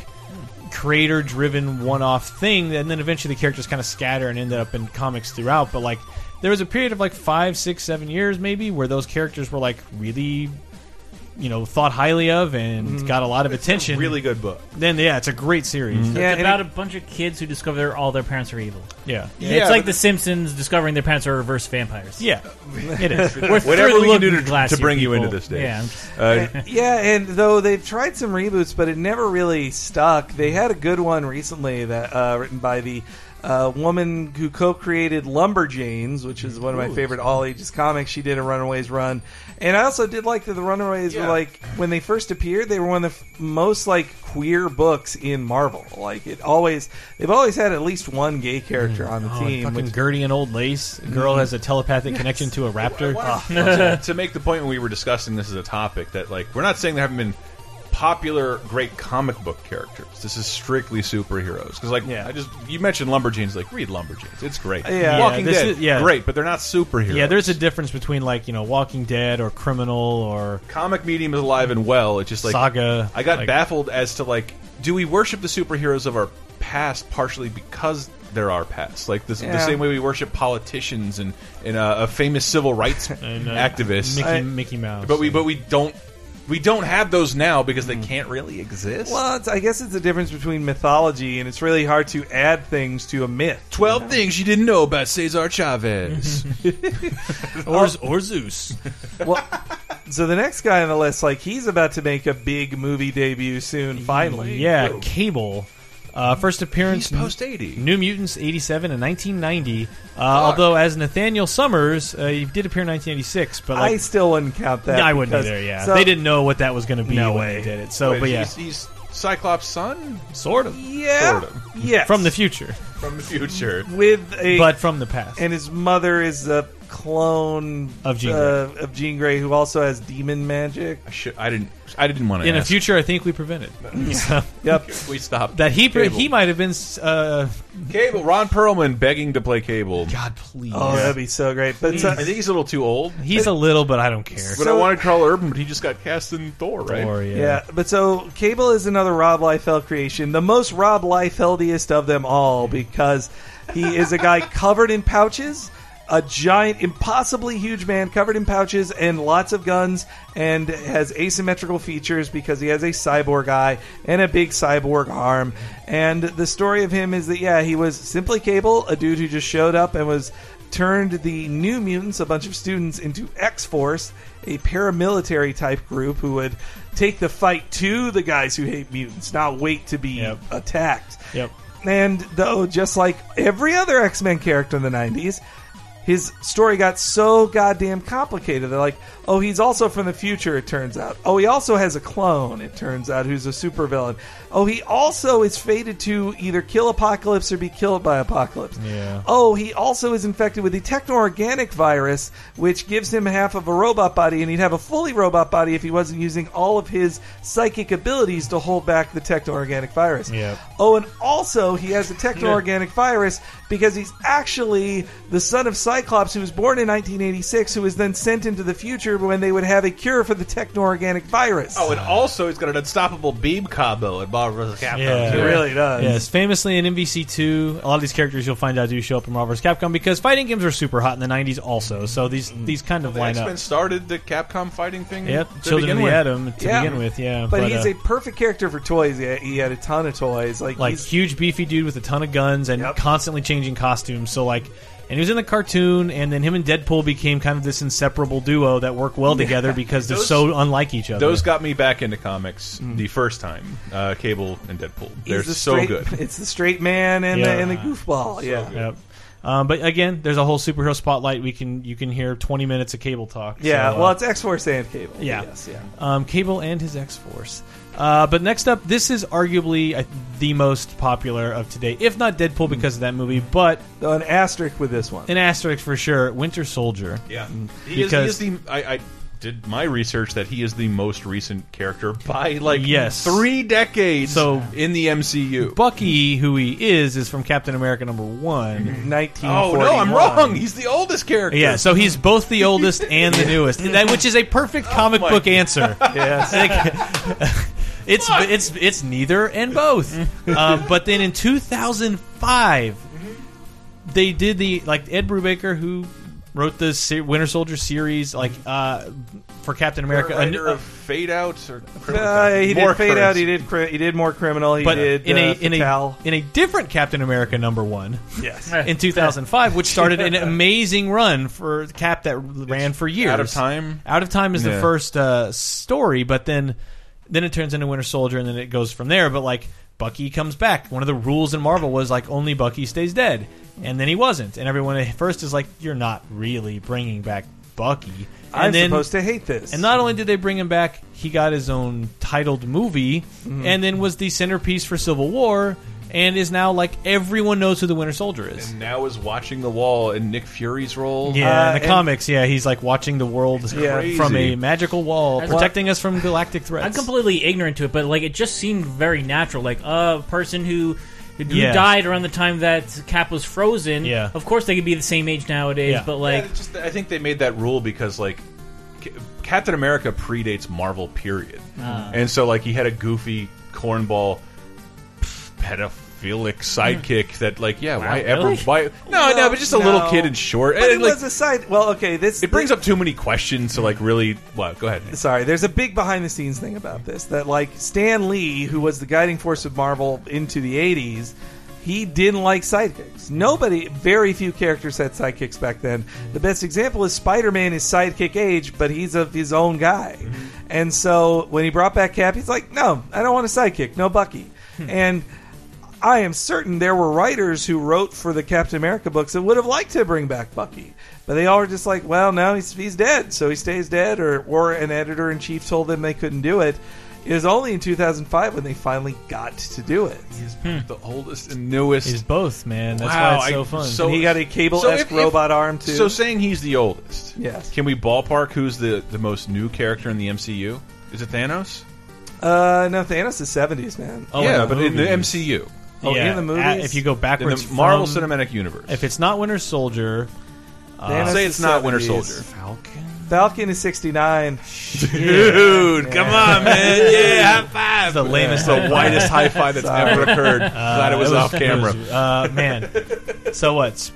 creator driven one off thing, and then eventually the characters kind of scatter and ended up in comics throughout. But like there was a period of like five, six, seven years maybe where those characters were like really you know thought highly of and got a lot of attention. Really good book. then yeah, it's a great series. Yeah, It's about it- a bunch of kids who discover all their parents are evil. Yeah, Yeah, it's like The Simpsons discovering their parents are reverse vampires. yeah, it is. We're Whatever we can do to, to bring you people. into this day. Yeah, just- Uh, yeah, and though they've tried some reboots, but it never really stuck. They had a good one recently that uh, written by the uh, woman who co-created Lumberjanes, which is one of my favorite all ages comics. She did a Runaways run, and I also did like that the Runaways Yeah. were like when they first appeared, they were one of the f- most like queer books in Marvel. Like it always, they've always had at least one gay character on the Oh, team. fucking which- Gertie and old lace. A girl has a telepathic connection to a raptor. to, to make the point when we were discussing this as a topic that like we're not saying there haven't been popular great comic book characters. This is strictly superheroes because like Yeah. I just you mentioned Lumberjanes like read Lumberjanes. It's great. Yeah. Walking Yeah, this Dead, is- yeah. great, but they're not superheroes. Yeah, there's a difference between like you know Walking Dead or Criminal or comic medium is alive and well. It's just like Saga. I got like, baffled as to like, do we worship the superheroes of our past partially because they're our past? Like this, the same way we worship politicians and and uh, a famous civil rights and, uh, activists. Mickey, I- Mickey Mouse. but we but we don't we don't have those now because they hmm. can't really exist. well, it's, I guess it's the difference between mythology, and it's really hard to add things to a myth. Twelve things you didn't know about Cesar Chavez. or, or Zeus. well, so the next guy on the list, like he's about to make a big movie debut soon. Finally, Yeah, Cable. Uh, first appearance. He's post eighty. New Mutants 87 and 1990. Uh, although as Nathaniel Summers, uh, he did appear in 1986, but I still wouldn't count that. I wouldn't because- either. Yeah, so- they didn't know what that was going to be No when way. they did it. So, Wait, but yeah, he's, he's Cyclops' son sort of Yeah, Sort of. yes, from the future, from the future. with a but from the past. and his mother is a clone Of Jean uh, of Jean Grey, who also has demon magic. I should. I didn't. I didn't want to. in the ask. future, I think we prevented So, Yep. we stopped that he Cable. he might have been. Uh, Cable. Ron Perlman begging to play Cable. God, please. Oh, that'd be so great. But I uh, think he's a little too old. He's a little, but I don't care. But I wanted Karl Urban, but he just got cast in Thor, right? Or, yeah. Yeah, but so Cable is another Rob Liefeld creation, the most Rob Liefeldiest of them all, because he is a guy covered in pouches, a giant, impossibly huge man covered in pouches and lots of guns, and has asymmetrical features because he has a cyborg eye and a big cyborg arm. And the story of him is that yeah, he was simply Cable, a dude who just showed up and was turned the New Mutants, a bunch of students, into X Force, a paramilitary type group who would take the fight to the guys who hate mutants, not wait to be Yep. attacked. Yep. And though, just like every other X Men character in the 90s, his story got so goddamn complicated. They're like, oh, he's also from the future, it turns out. Oh, he also has a clone, it turns out, who's a supervillain. Oh, he also is fated to either kill Apocalypse or be killed by Apocalypse. Yeah. Oh, he also is infected with the techno-organic virus, which gives him half of a robot body, and he'd have a fully robot body if he wasn't using all of his psychic abilities to hold back the techno-organic virus. Yep. Oh, and also he has a techno-organic virus because he's actually the son of Cyclops, who was born in 1986, who was then sent into the future when they would have a cure for the techno-organic virus. Oh, and also he's got an unstoppable beam combo at Marvel vs. Capcom. Yeah. it too. really does. Yes, famously in MVC2, a lot of these characters you'll find out do show up in Marvel vs. Capcom because fighting games were super hot in the 90s also. So these these kind of The line X Men up. started the Capcom fighting thing. Yep, to Children of begin the with. Atom to Yeah. begin with, yeah. But, he's uh, a perfect character for toys. He had, he had a ton of toys. Like, like he's, huge beefy dude with a ton of guns and Yep. constantly changing costumes. So like and he was in the cartoon and then him and Deadpool became kind of this inseparable duo that work well together because they're Those- so unlike each other. Those got me back into comics the first time. Uh, Cable and Deadpool. They're he's the so straight, good. It's the straight man and, Yeah. the, and the goofball. yeah. Yep. Um, but again, there's a whole superhero spotlight. We can you can hear 20 minutes of cable talk. Yeah, So, uh, well, it's X Force and Cable. Yeah. Yes, yeah. um, Cable and his X Force. Uh, but next up, this is arguably uh, the most popular of today, if not Deadpool because of that movie, but an asterisk with this one. an asterisk for sure. Winter Soldier. Yeah, he, Because- is, he is the. I, I did my research that he is the most recent character by like Yes. three decades. So- in the MCU. Bucky, who he is, is from Captain America number one. 1941. Oh no, I'm wrong. He's the oldest character. Yeah, so he's both the oldest and the newest, which is a perfect comic my book answer. Yes. Like, it's it's it's neither and both. um, but then in 2005, they did the like Ed Brubaker, who wrote the Winter Soldier series, like uh, for Captain America. a writer new- of Fade Out or Uh, he More did fade out. He did. He did more criminal. He but did in uh, a in a in a different Captain America number one yes. in 2005, which started an amazing run for Cap that ran for years. Out of Time? Out of Time is the first uh, story, but then then it turns into Winter Soldier, and then it goes from there. But like Bucky comes back. One of the rules in Marvel was like only Bucky stays dead, and then he wasn't. And everyone at first is like, "You're not really bringing back Bucky." And I'm then, supposed to hate this. and not only did they bring him back, he got his own titled movie, Mm-hmm. and then was the centerpiece for Civil War, and is now like everyone knows who the Winter Soldier is. And now is watching the wall in Nick Fury's role. Yeah, Uh, in the comics, yeah, he's like watching the world Yeah. from a magical wall, That's- protecting us from galactic threats. I'm completely ignorant to it, but like it just seemed very natural. Like a person who who Yeah. died around the time that Cap was frozen. Yeah. Of course, they could be the same age nowadays, Yeah. but like it's just, I think they made that rule because like C- Captain America predates Marvel, period, Ah. and so like he had a goofy cornball pedophilic sidekick that like yeah why ever really? why no no but just a No. little kid in short But and, it like, was a side. Well, okay. This it brings up too many questions to like really what go ahead Sorry, there's a big behind the scenes thing about this. That like Stan Lee, who was the guiding force of Marvel into the '80s, he didn't like sidekicks. Nobody, very few characters had sidekicks back then. The best example is Spider-Man is sidekick age, but he's of his own guy. Mm-hmm. And so when he brought back Cap, he's like, "No, I don't want a sidekick. No Bucky." Hmm. and I am certain there were writers who wrote for the Captain America books that would have liked to bring back Bucky, but they all were just like, "Well, now he's he's dead, so he stays dead," or or an editor in chief told them they couldn't do it. It was only in 2005 when they finally got to do it. the oldest and newest He's both, man. That's Wow, why it's so I- fun. so- And he got a cable-esque if- if- robot arm too. so saying he's the oldest Yes. can we ballpark who's the the most new character in the MCU is it Thanos uh, no, Thanos is 70s, man. Oh, yeah in the but in the movies. MCU Oh, in the movies? uh, if you go backwards, in backwards, the Marvel from- Cinematic Universe if it's not Winter Soldier, Thanos say it's not Winter Soldier. Falcon. Falcon is 69. Dude, come on, man! Yeah, high five. The lamest the whitest high five that's Sorry. ever occurred. Glad it was, off camera. Uh, man. So what?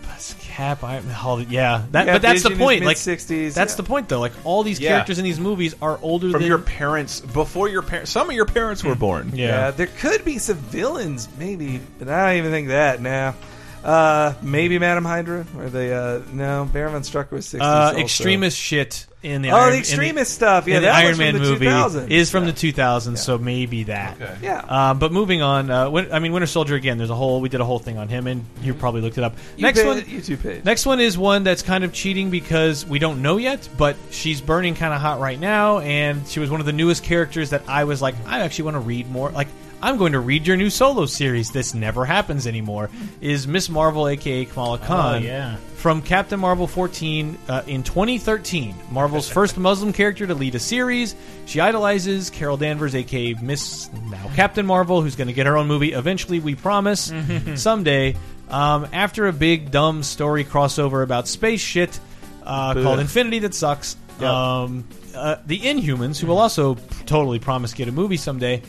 Sp- Cap, I, all yeah, that, Yeah, but that's the Vision is point. Like, mid-60s, that's yeah. the point, though. Like, all these Yeah. characters in these movies are older From than your parents, before your parents, some of your parents were born. Yeah. Yeah, there could be some villains, maybe, but I don't even think that now. Uh, maybe Madam Hydra, or the uh, no Baron von Strucker was 60s. Uh, Extremis shit in the Oh, Iron, the in Extremis stuff. Yeah, the that Iron was from Man the movie 2000s. is from Yeah. the 2000s, so maybe that. Okay. Yeah. Uh, but moving on, uh, Win- I mean, Winter Soldier again. There's a whole. We did a whole thing on him, and you probably looked it up. You Next paid- one, YouTube page. Next one is one that's kind of cheating because we don't know yet, but she's burning kind of hot right now, and she was one of the newest characters that I was like, I actually want to read more. Like, I'm going to read your new solo series. This never happens anymore. Is Miss Marvel, aka Kamala Khan? yeah. From Captain Marvel 14 uh, in 2013, Marvel's first Muslim character to lead a series. She idolizes Carol Danvers, aka Miss now Captain Marvel, who's going to get her own movie eventually. We promise someday. Um, after a big dumb story crossover about space shit uh, called Infinity that sucks. Um, uh, the Inhumans, who will also totally promise get a movie someday,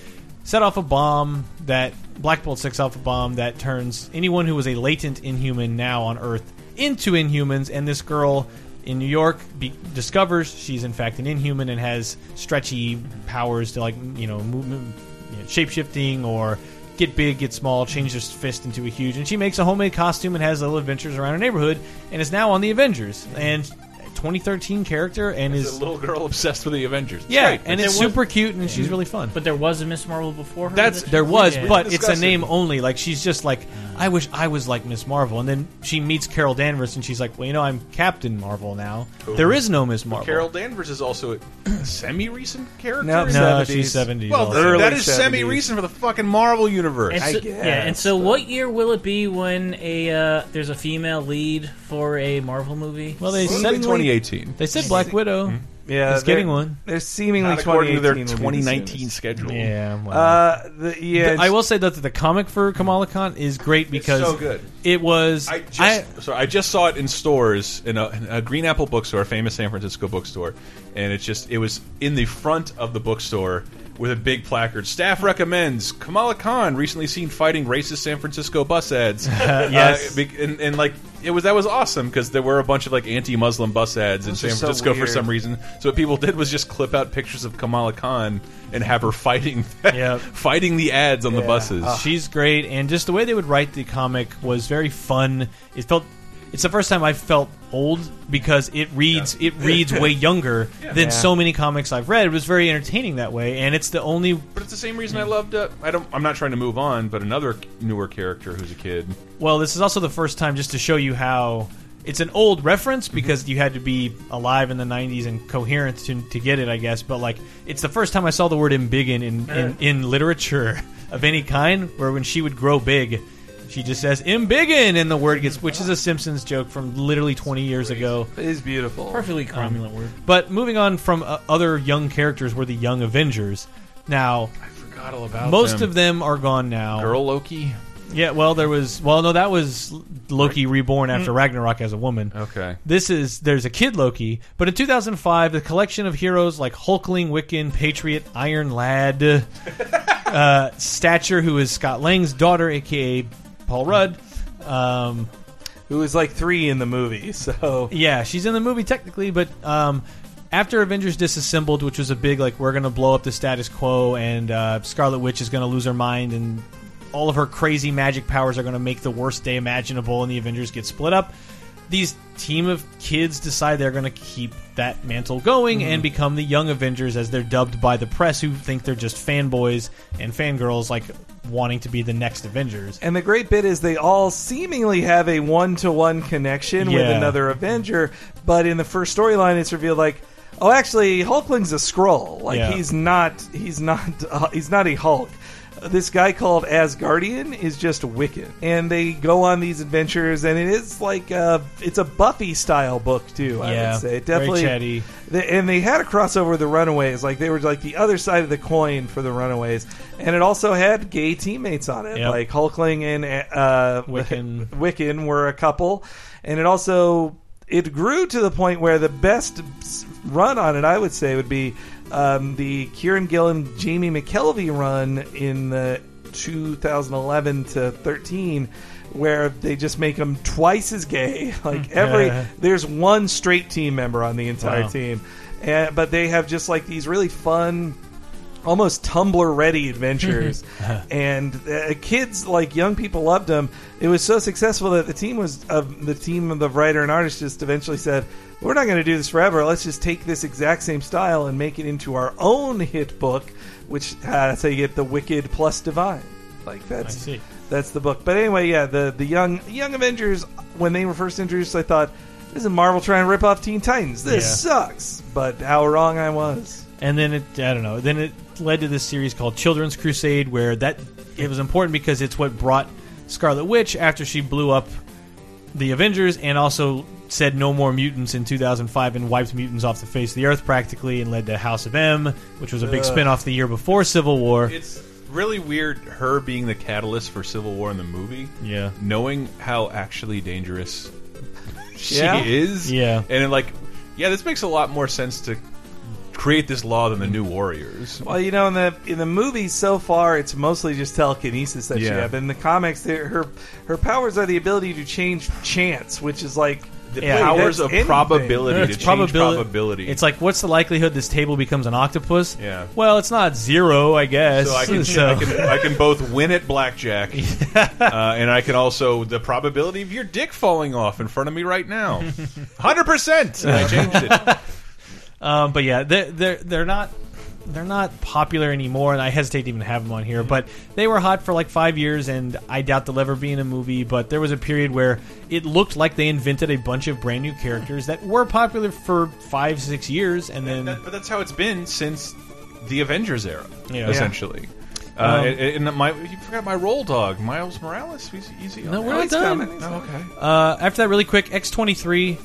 set off a bomb that Black Bolt sets off a bomb that turns anyone who was a latent Inhuman now on Earth into Inhumans, and this girl in New York be- discovers she's in fact an Inhuman and has stretchy powers to like you know move, move, you know, shape shifting or get big, get small, change her fist into a huge, and she makes a homemade costume and has little adventures around her neighborhood, and is now on the Avengers and. 2013 character and It's is a little girl obsessed with the Avengers. It's yeah, great. and it's was- super cute and she's really fun. But there was a Miss Marvel before her. That's- that There was, yeah. but it's a Discuss name only. Like she's just like, I wish I was like Miss Marvel, and then she meets Carol Danvers, and she's like, well, you know, I'm Captain Marvel now. There is no Miss Marvel. Carol Danvers is also a semi-recent character. No, no, 70s. she's 70s. Well, also. Early that is 70s. semi-recent for the fucking Marvel universe. And I so, guess, yeah, and so but- what year will it be when a uh, there's a female lead for a Marvel movie? well, they Seemingly said 2018. they said Black Widow. yeah, it's getting they're- one. They're seemingly Not according to their 2018 will be the 2019 soonest. schedule. Yeah, well. Uh, the, yeah, I will say that the comic for Kamala Khan is great because so good. it was. I just, I- sorry, I just saw it in stores in a, in a Green Apple bookstore, a famous San Francisco bookstore, and it's just it was in the front of the bookstore with a big placard. Staff recommends Kamala Khan recently seen fighting racist San Francisco bus ads. yes. Uh, and, and like it was that was awesome because there were a bunch of like anti-Muslim bus ads in San are so Francisco for some reason. So what people did was just clip out pictures of Kamala Khan and have her fighting, Yep. fighting the ads on the buses. Ah. She's great, and just the way they would write the comic was very fun. It felt. It's the first time I felt old because it reads it reads way younger than Yeah. so many comics I've read. It was very entertaining that way, and it's the only But it's the same reason I loved. Uh, I don't. I'm not trying to move on, but another newer character who's a kid. Well, this is also the first time just to show you how it's an old reference Mm-hmm. because you had to be alive in the 90s and coherent to, to get it, I guess. But like, it's the first time I saw the word embiggen in, in, in literature of any kind, where when she would grow big, she just says embiggen, and the word gets, which is a Simpsons joke from literally 20 years ago. It is beautiful. Perfectly cromulent word. But moving on from uh, other young characters were the Young Avengers. Now, I forgot all about most of them are gone now. Girl Loki. Yeah, well, there was. Well, no, that was Loki reborn after Ragnarok as a woman. Okay. This is there's a kid Loki, but in 2005, the collection of heroes like Hulkling, Wiccan, Patriot, Iron Lad, uh, Stature, who is Scott Lang's daughter, aka Paul Rudd. Um, Who was like three in the movie, so yeah, she's in the movie technically, but um, after Avengers Disassembled, which was a big like we're gonna blow up the status quo, and uh, Scarlet Witch is gonna lose her mind, and all of her crazy magic powers are gonna make the worst day imaginable, and the Avengers get split up. These team of kids decide they're gonna keep that mantle going and become the Young Avengers, as they're dubbed by the press, who think they're just fanboys and fangirls, like wanting to be the next Avengers. And the great bit is they all seemingly have a one to one connection with Yeah. another Avenger, but in the first storyline, it's revealed like, oh, actually, Hulkling's a Skrull. Like Yeah. he's not, he's not, uh, he's not a Hulk. This guy called Asgardian is just Wiccan, and they go on these adventures, and it is like uh it's a Buffy style book too. I Yeah, would say very definitely. chatty. The, and they had a crossover with the Runaways, like they were like the other side of the coin for the Runaways, and it also had gay teammates on it, Yep. like Hulkling and uh, Wiccan. Wiccan were a couple, and it also it grew to the point where the best run on it, I would say, would be um, the Kieron Gillen Jamie McKelvie run in the 2011 to 13. Where they just make them twice as gay, like every there's one straight team member on the entire Wow. team, and, but they have just like these really fun almost Tumblr ready adventures, and uh, kids like young people loved them. It was so successful that the team was of the team of the writer and artist just eventually said, "We're not going to do this forever. Let's just take this exact same style and make it into our own hit book." Which uh, that's how you get the Wicked plus Divine. Like that's I see. that's the book. But anyway, yeah, the the young young Avengers when they were first introduced, I thought. This is Marvel trying to rip off Teen Titans. This Yeah. sucks. But how wrong I was. And then it I don't know. Then it led to this series called Children's Crusade, where that it was important because it's what brought Scarlet Witch after she blew up the Avengers, and also said no more mutants in 2005 and wiped mutants off the face of the earth practically, and led to House of M, which was a big Ugh. spin-off the year before Civil War. It's really weird her being the catalyst for Civil War in the movie. Yeah. Knowing how actually dangerous she Yeah. is. Yeah. And like, yeah, this makes a lot more sense to create this law than the New Warriors. Well, you know, in the in the movies so far, it's mostly just telekinesis that she Yeah. has. In the comics, her her powers are the ability to change chance, which is like The wait, powers of anything. probability to It's change probabili- probability. It's like, what's the likelihood this table becomes an octopus? Yeah. Well, it's not zero, I guess. so I can, So- I can I can both win at blackjack, uh, and I can also the probability of your dick falling off in front of me right now, hundred percent. I changed it. Um, but yeah, they're, they're they're not they're not popular anymore, and I hesitate to even have them on here. But they were hot for like five years, and I doubt they'll ever be in a movie. But there was a period where it looked like they invented a bunch of brand new characters that were popular for five six years, and then That- but that's how it's been since the Avengers era, Yeah. essentially. Uh, Um, and, and my you forgot my roll dog, Miles Morales. He's easy. on No, that. we're Oh, not done. Oh, okay. Uh, after that, really quick, X twenty three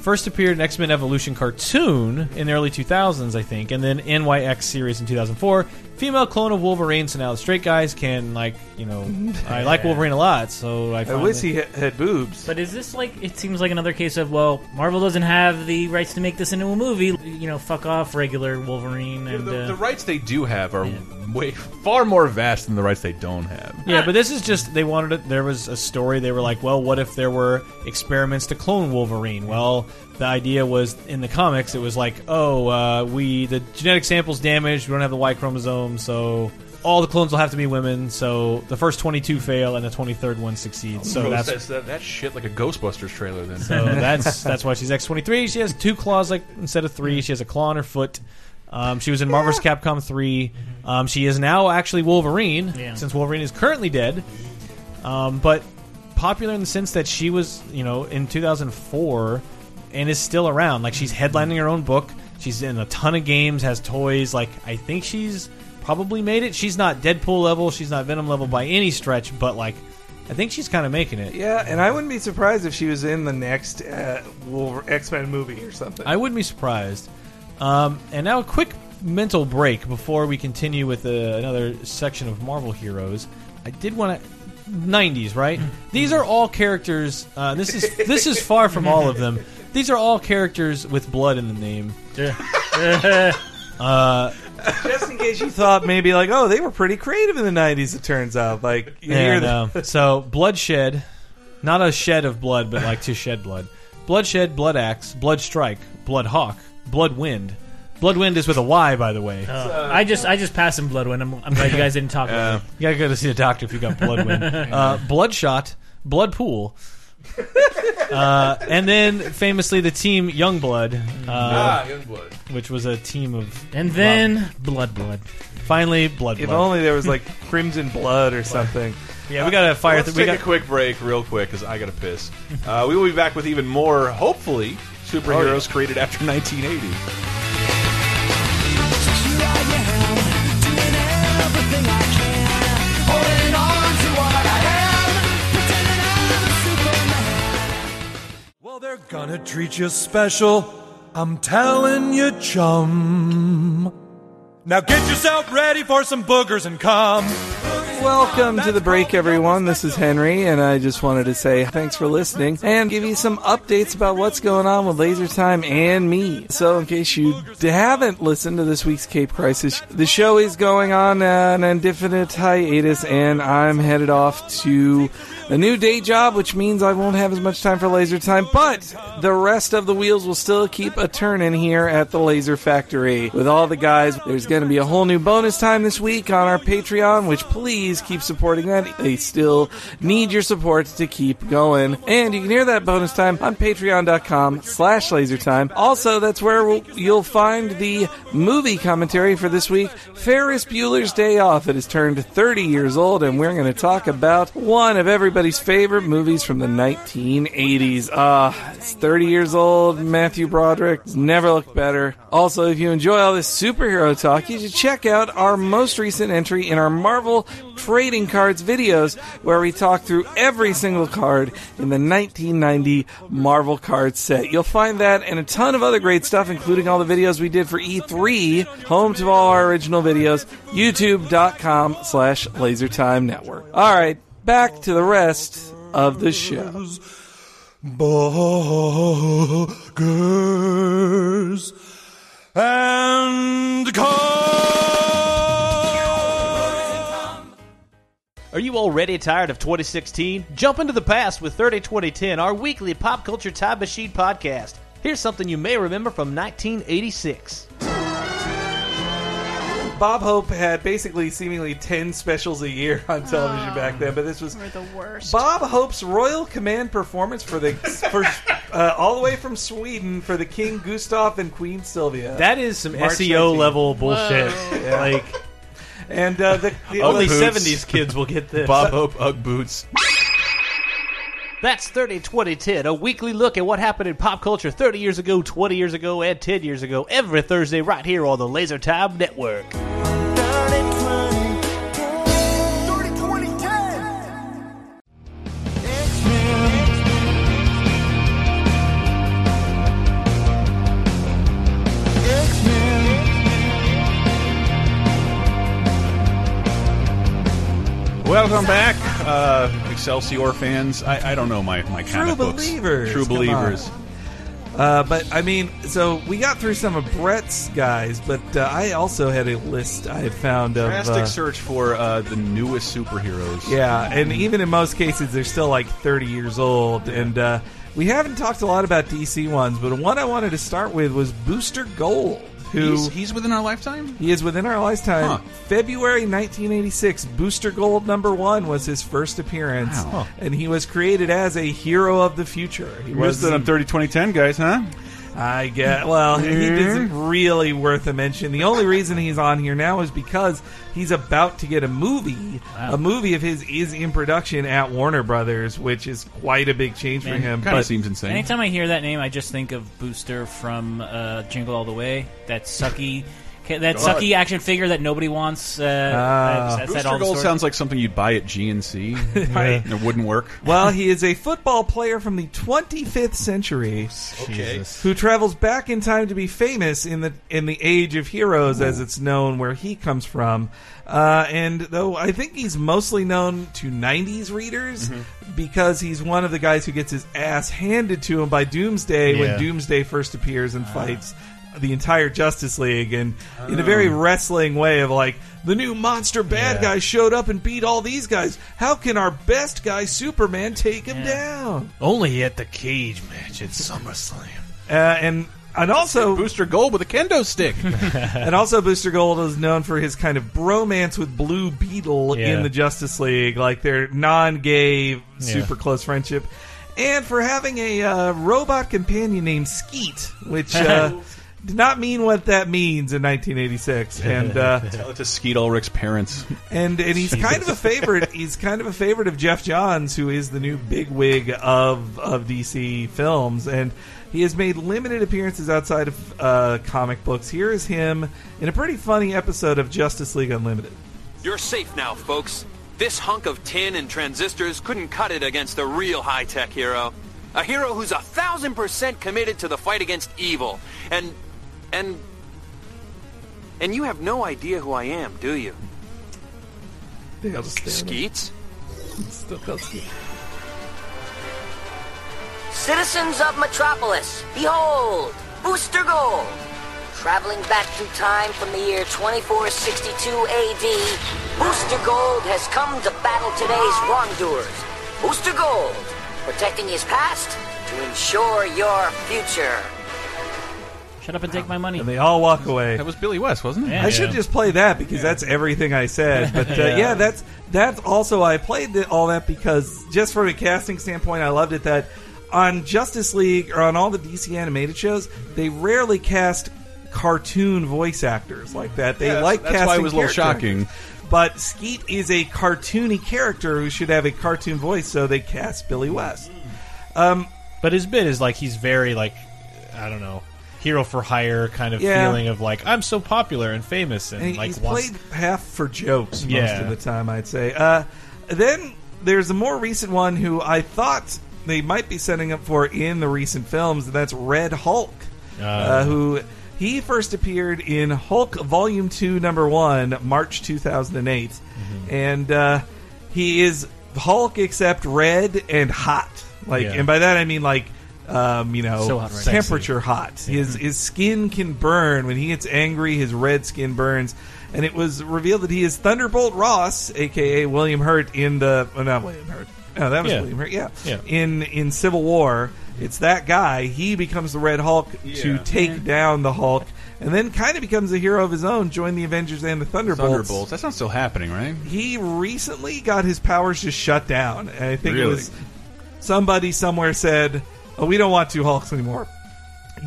first appeared in X Men Evolution cartoon in the early two thousands, I think, and then NYX series in two thousand four. Female clone of Wolverine. So now the straight guys can like you know I like Wolverine a lot, so I, I find wish he had, had boobs. But is this like? It seems like another case of well, Marvel doesn't have the rights to make this into a movie. You know, fuck off, regular Wolverine, and the, uh, the rights they do have are way far more vast than the rights they don't have. Yeah, but this is just they wanted it. There was a story. They were like, well, what if there were experiments to clone Wolverine? Well, the idea was in the comics, it was like, oh, uh, we the genetic sample's damaged. We don't have the Y chromosome, so all the clones will have to be women. So the first twenty-two fail, and the twenty-third one succeeds. So that's that's that, that shit like a Ghostbusters trailer. Then so that's that's why she's X twenty three. She has two claws like instead of three. She has a claw on her foot. Um, she was in Marvel's Capcom 3 Um, she is now actually Wolverine Yeah. since Wolverine is currently dead. Um, but popular in the sense that she was, you know, in 2004 and is still around. Like she's headlining her own book. She's in a ton of games, has toys. Like I think she's probably made it. She's not Deadpool level. She's not Venom level by any stretch. But like, I think she's kind of making it. yeah, and I wouldn't be surprised if she was in the next uh, X Men movie or something. I wouldn't be surprised. Um, and now a quick mental break before we continue with uh, another section of Marvel heroes. I did want to 90s, right? These are all characters. Uh, this is this is far from all of them. These are all characters with blood in the name. uh, Just in case you thought maybe like, oh, they were pretty creative in the '90s. It turns out, like you hear and, the uh, so bloodshed, not a shed of blood, but like to shed blood. Bloodshed, blood axe, blood strike, blood hawk, blood wind. Blood wind is with a Y, by the way. uh, I just I just passed in Bloodwind. I'm, I'm glad you guys didn't talk about Uh, it. You gotta go to see a doctor if you got blood wind. Uh, bloodshot, blood pool. Uh, and then famously the team Youngblood, uh, ah, Youngblood. which was a team of. And then Blood Blood. Finally, blood. if blood. only there was like Crimson Blood or something. yeah, we gotta fire. Let's Th- we take got a quick break, real quick, because I gotta piss. Uh, we will be back with even more, hopefully, superheroes created after 1980. They're gonna treat you special. I'm telling you, chum. Now get yourself ready for some boogers and cum. Welcome to the break, everyone. This is Henry, and I just wanted to say thanks for listening and give you some updates about what's going on with Laser Time and me. So, in case you haven't listened to this week's Cape Crisis, the show is going on an indefinite hiatus, and I'm headed off to a new day job, which means I won't have as much time for Laser Time, but the rest of the wheels will still keep a turning here at the Laser Factory. With all the guys, there's going to be a whole new bonus time this week on our Patreon, which please keep supporting that. They still need your support to keep going. And you can hear that bonus time on patreon.com slash lasertime. Also, that's where we'll, you'll find the movie commentary for this week, Ferris Bueller's Day Off. It has turned 30 years old, and we're going to talk about one of everybody's favorite movies from the 1980s. Ah, it's 30 years old. Matthew Broderick never looked better. Also, if you enjoy all this superhero talk, you should check out our most recent entry in our Marvel trading cards videos, where we talk through every single card in the 1990 Marvel card set. You'll find that and a ton of other great stuff, including all the videos we did for E3, home to all our original videos, youtube.com slash lasertime network. All right, back to the rest of the show. Boogers and cum. Are you already tired of 2016? Jump into the past with 30 2010, our weekly pop culture time machine podcast. Here's something you may remember from 1986. Bob Hope had basically seemingly 10 specials a year on television back then, but this was We're the worst. Bob Hope's Royal Command performance for the for uh, all the way from Sweden for the King Gustav and Queen Sylvia. that is some March SEO 19th. level bullshit. Like and uh, the, the only Boots. '70s kids will get this. Bob Hope Ugg boots. That's 30 2010, a weekly look at what happened in pop culture 30 years ago, 20 years ago, and 10 years ago, every Thursday right here on the Laser Time Network. welcome back, uh, Excelsior fans. I, I don't know my my True comic books. believers. True Come believers. Uh, but I mean, so we got through some of Brett's guys, but uh, I also had a list I had found of. Drastic uh, search for uh, the newest superheroes. Yeah, and even in most cases, they're still like 30 years old. And uh, we haven't talked a lot about DC ones, but one I wanted to start with was Booster Gold, who He's, he's within our lifetime. he is within our lifetime. Huh. February 1986, Booster Gold number one was his first appearance, Wow. and he was created as a hero of the future. He You missed it on 30 2010, guys, huh? I get. Well, he Mm-hmm. isn't really worth a mention. The only reason he's on here now is because he's about to get a movie. A movie of his is in production at Warner Brothers, which is quite a big change for him. Kind of seems insane. Anytime I hear that name, I just think of Booster from uh, Jingle All the Way. That sucky, that sucky action figure that nobody wants. Uh, Ah. that's- that's Booster all Gold sounds like something you'd buy at GNC. Right. It wouldn't work. well, he is a football player from the 25th century Okay. who travels back in time to be famous in the in the age of heroes, as it's known where he comes from. Uh, and though I think he's mostly known to '90s readers because he's one of the guys who gets his ass handed to him by Doomsday Yeah. when Doomsday first appears and fights the entire Justice League, and in a very wrestling way of like the new monster bad Yeah. guy showed up and beat all these guys. How can our best guy Superman take him down? Only at the cage match at SummerSlam. Uh, and and also Booster Gold with a kendo stick. and also Booster Gold is known for his kind of bromance with Blue Beetle Yeah. in the Justice League, like their non-gay, super close friendship, and for having a uh, robot companion named Skeet, which uh, did not mean what that means in 1986, and. Uh, Tell it to Skeet Ulrich's parents. and and he's kind of a favorite. He's kind of a favorite of Geoff Johns, who is the new bigwig of of DC films, and he has made limited appearances outside of uh, comic books. Here is him in a pretty funny episode of Justice League Unlimited. You're safe now, folks. This hunk of tin and transistors couldn't cut it against a real high tech hero. A hero who's a thousand percent committed to the fight against evil. And. And. and you have no idea who I am, do you? I think I'll just stay on it. Skeets? Still called Skeet. Citizens of Metropolis, behold, Booster Gold. Traveling back through time from the year 2462 AD, Booster Gold has come to battle today's wrongdoers. Booster Gold, protecting his past to ensure your future. Shut up and take my money. And they all walk away. That was Billy West, wasn't it? Yeah. I should just play that because that's everything I said. But uh, yeah. that's that's also I played the, all that because just from a casting standpoint, I loved it that on Justice League or on all the DC animated shows, they rarely cast cartoon voice actors like that. They Yeah, like that's why it was a little shocking. But Skeet is a cartoony character who should have a cartoon voice, so they cast Billy West. But his bit is like he's very like I don't know hero for hire kind of Yeah. feeling of like I'm so popular and famous and, And like he's wants- played half for jokes most Yeah. of the time, I'd say. Uh, then there's a more recent one who I thought they might be setting up for in the recent films, and that's Red Hulk, uh, who he first appeared in Hulk Volume Two, Number One, March 2008, Mm-hmm. and uh, he is Hulk except red and hot. Like, Yeah. and by that I mean like. Um, you know, So hot right now. temperature hot. His his skin can burn when he gets angry. His red skin burns, and it was revealed that he is Thunderbolt Ross, aka William Hurt, in the oh, not William Hurt. No, that was Yeah. William Hurt. Yeah. Yeah. In in Civil War, it's that guy. He becomes the Red Hulk to Yeah. take down the Hulk, and then kind of becomes a hero of his own. Join the Avengers and the Thunderbolts. Thunderbolts. That's not still happening, right? He recently got his powers just shut down, and I think it was somebody somewhere said, "Oh, we don't want two Hulks anymore.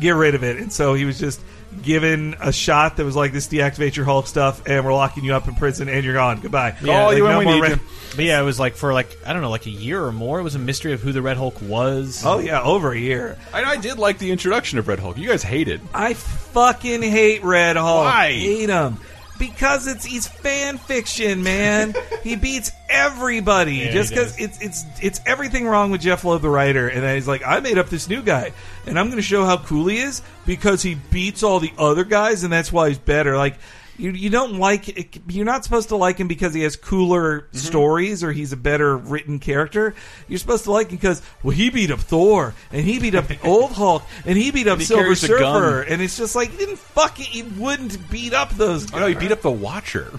Get rid of it." And so he was just given a shot that was like, "This deactivate your Hulk stuff, and we're locking you up in prison, and you're gone. Goodbye." Call oh, Like, you when no we more need Red- you. But yeah, it was like for like I don't know, like a year or more. It was a mystery of who the Red Hulk was. Oh yeah, over a year. I, I did like the introduction of Red Hulk. You guys hated. I fucking hate Red Hulk. Why? Hate him. Because it's he's fan fiction, man. he beats everybody Yeah, just because it's it's it's everything wrong with Jeph Loeb, the writer, and then he's like, I made up this new guy, and I'm going to show how cool he is because he beats all the other guys, and that's why he's better. Like You, you don't like you're not supposed to like him because he has cooler Mm-hmm. stories or he's a better written character. You're supposed to like him because well he beat up Thor and he beat up the old Hulk and he beat up And Silver Surfer and it's just like he didn't fucking he wouldn't beat up those. Guys. Oh no, he beat up the Watcher.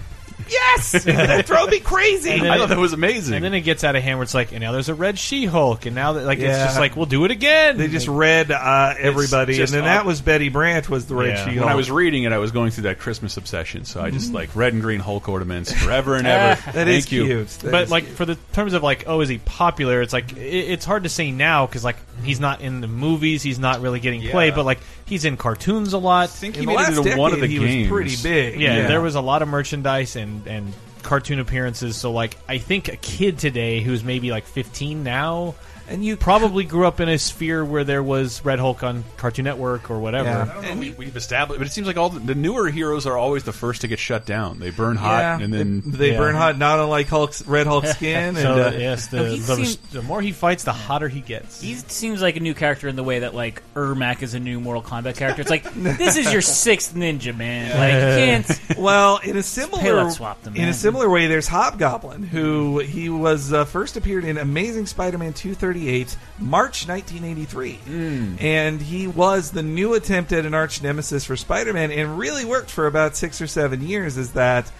Yes, that drove me crazy. And then I it- thought that was amazing. And then it gets out of hand where it's like, and now there's a red She-Hulk, and now that like it's Yeah. just like we'll do it again. They just read uh, everybody, and just then odd. that was Betty Brant was the Red Yeah. She-Hulk. when I was reading it, I was going through that Christmas obsession, so I just like red and green Hulk ornaments forever and ever. that Thank is you. cute. That but is like cute. for the terms of like, oh, is he popular? It's like it, it's hard to say now because like he's not in the movies, he's not really getting Yeah. played, but like he's in cartoons a lot. I think in he the made last it into decade, one of the he games. was pretty big. Yeah, there was a lot of merchandise and and cartoon appearances. So like, I think a kid today who's maybe like 15 now. And you Probably grew up in a sphere where there was Red Hulk on Cartoon Network or whatever. Yeah. I don't know. We, we've established, but it seems like all the, the newer heroes are always the first to get shut down. They burn hot, yeah, and then they, they Yeah. burn hot, not unlike Hulk's Red Hulk skin. So and, uh, yes, the, No, the, seemed- the more he fights, the hotter he gets. He seems like a new character in the way that like Ermac is a new Mortal Kombat character. It's like this is your sixth ninja, man. Like you can't. Well, in a similar Payload swapped them, in a similar way, there's Hobgoblin, who he was uh, first appeared in Amazing Spider-Man 238, March 1983, hmm. and he was the new attempt at an arch nemesis for Spider-Man, and really worked for about six or seven years. Is that,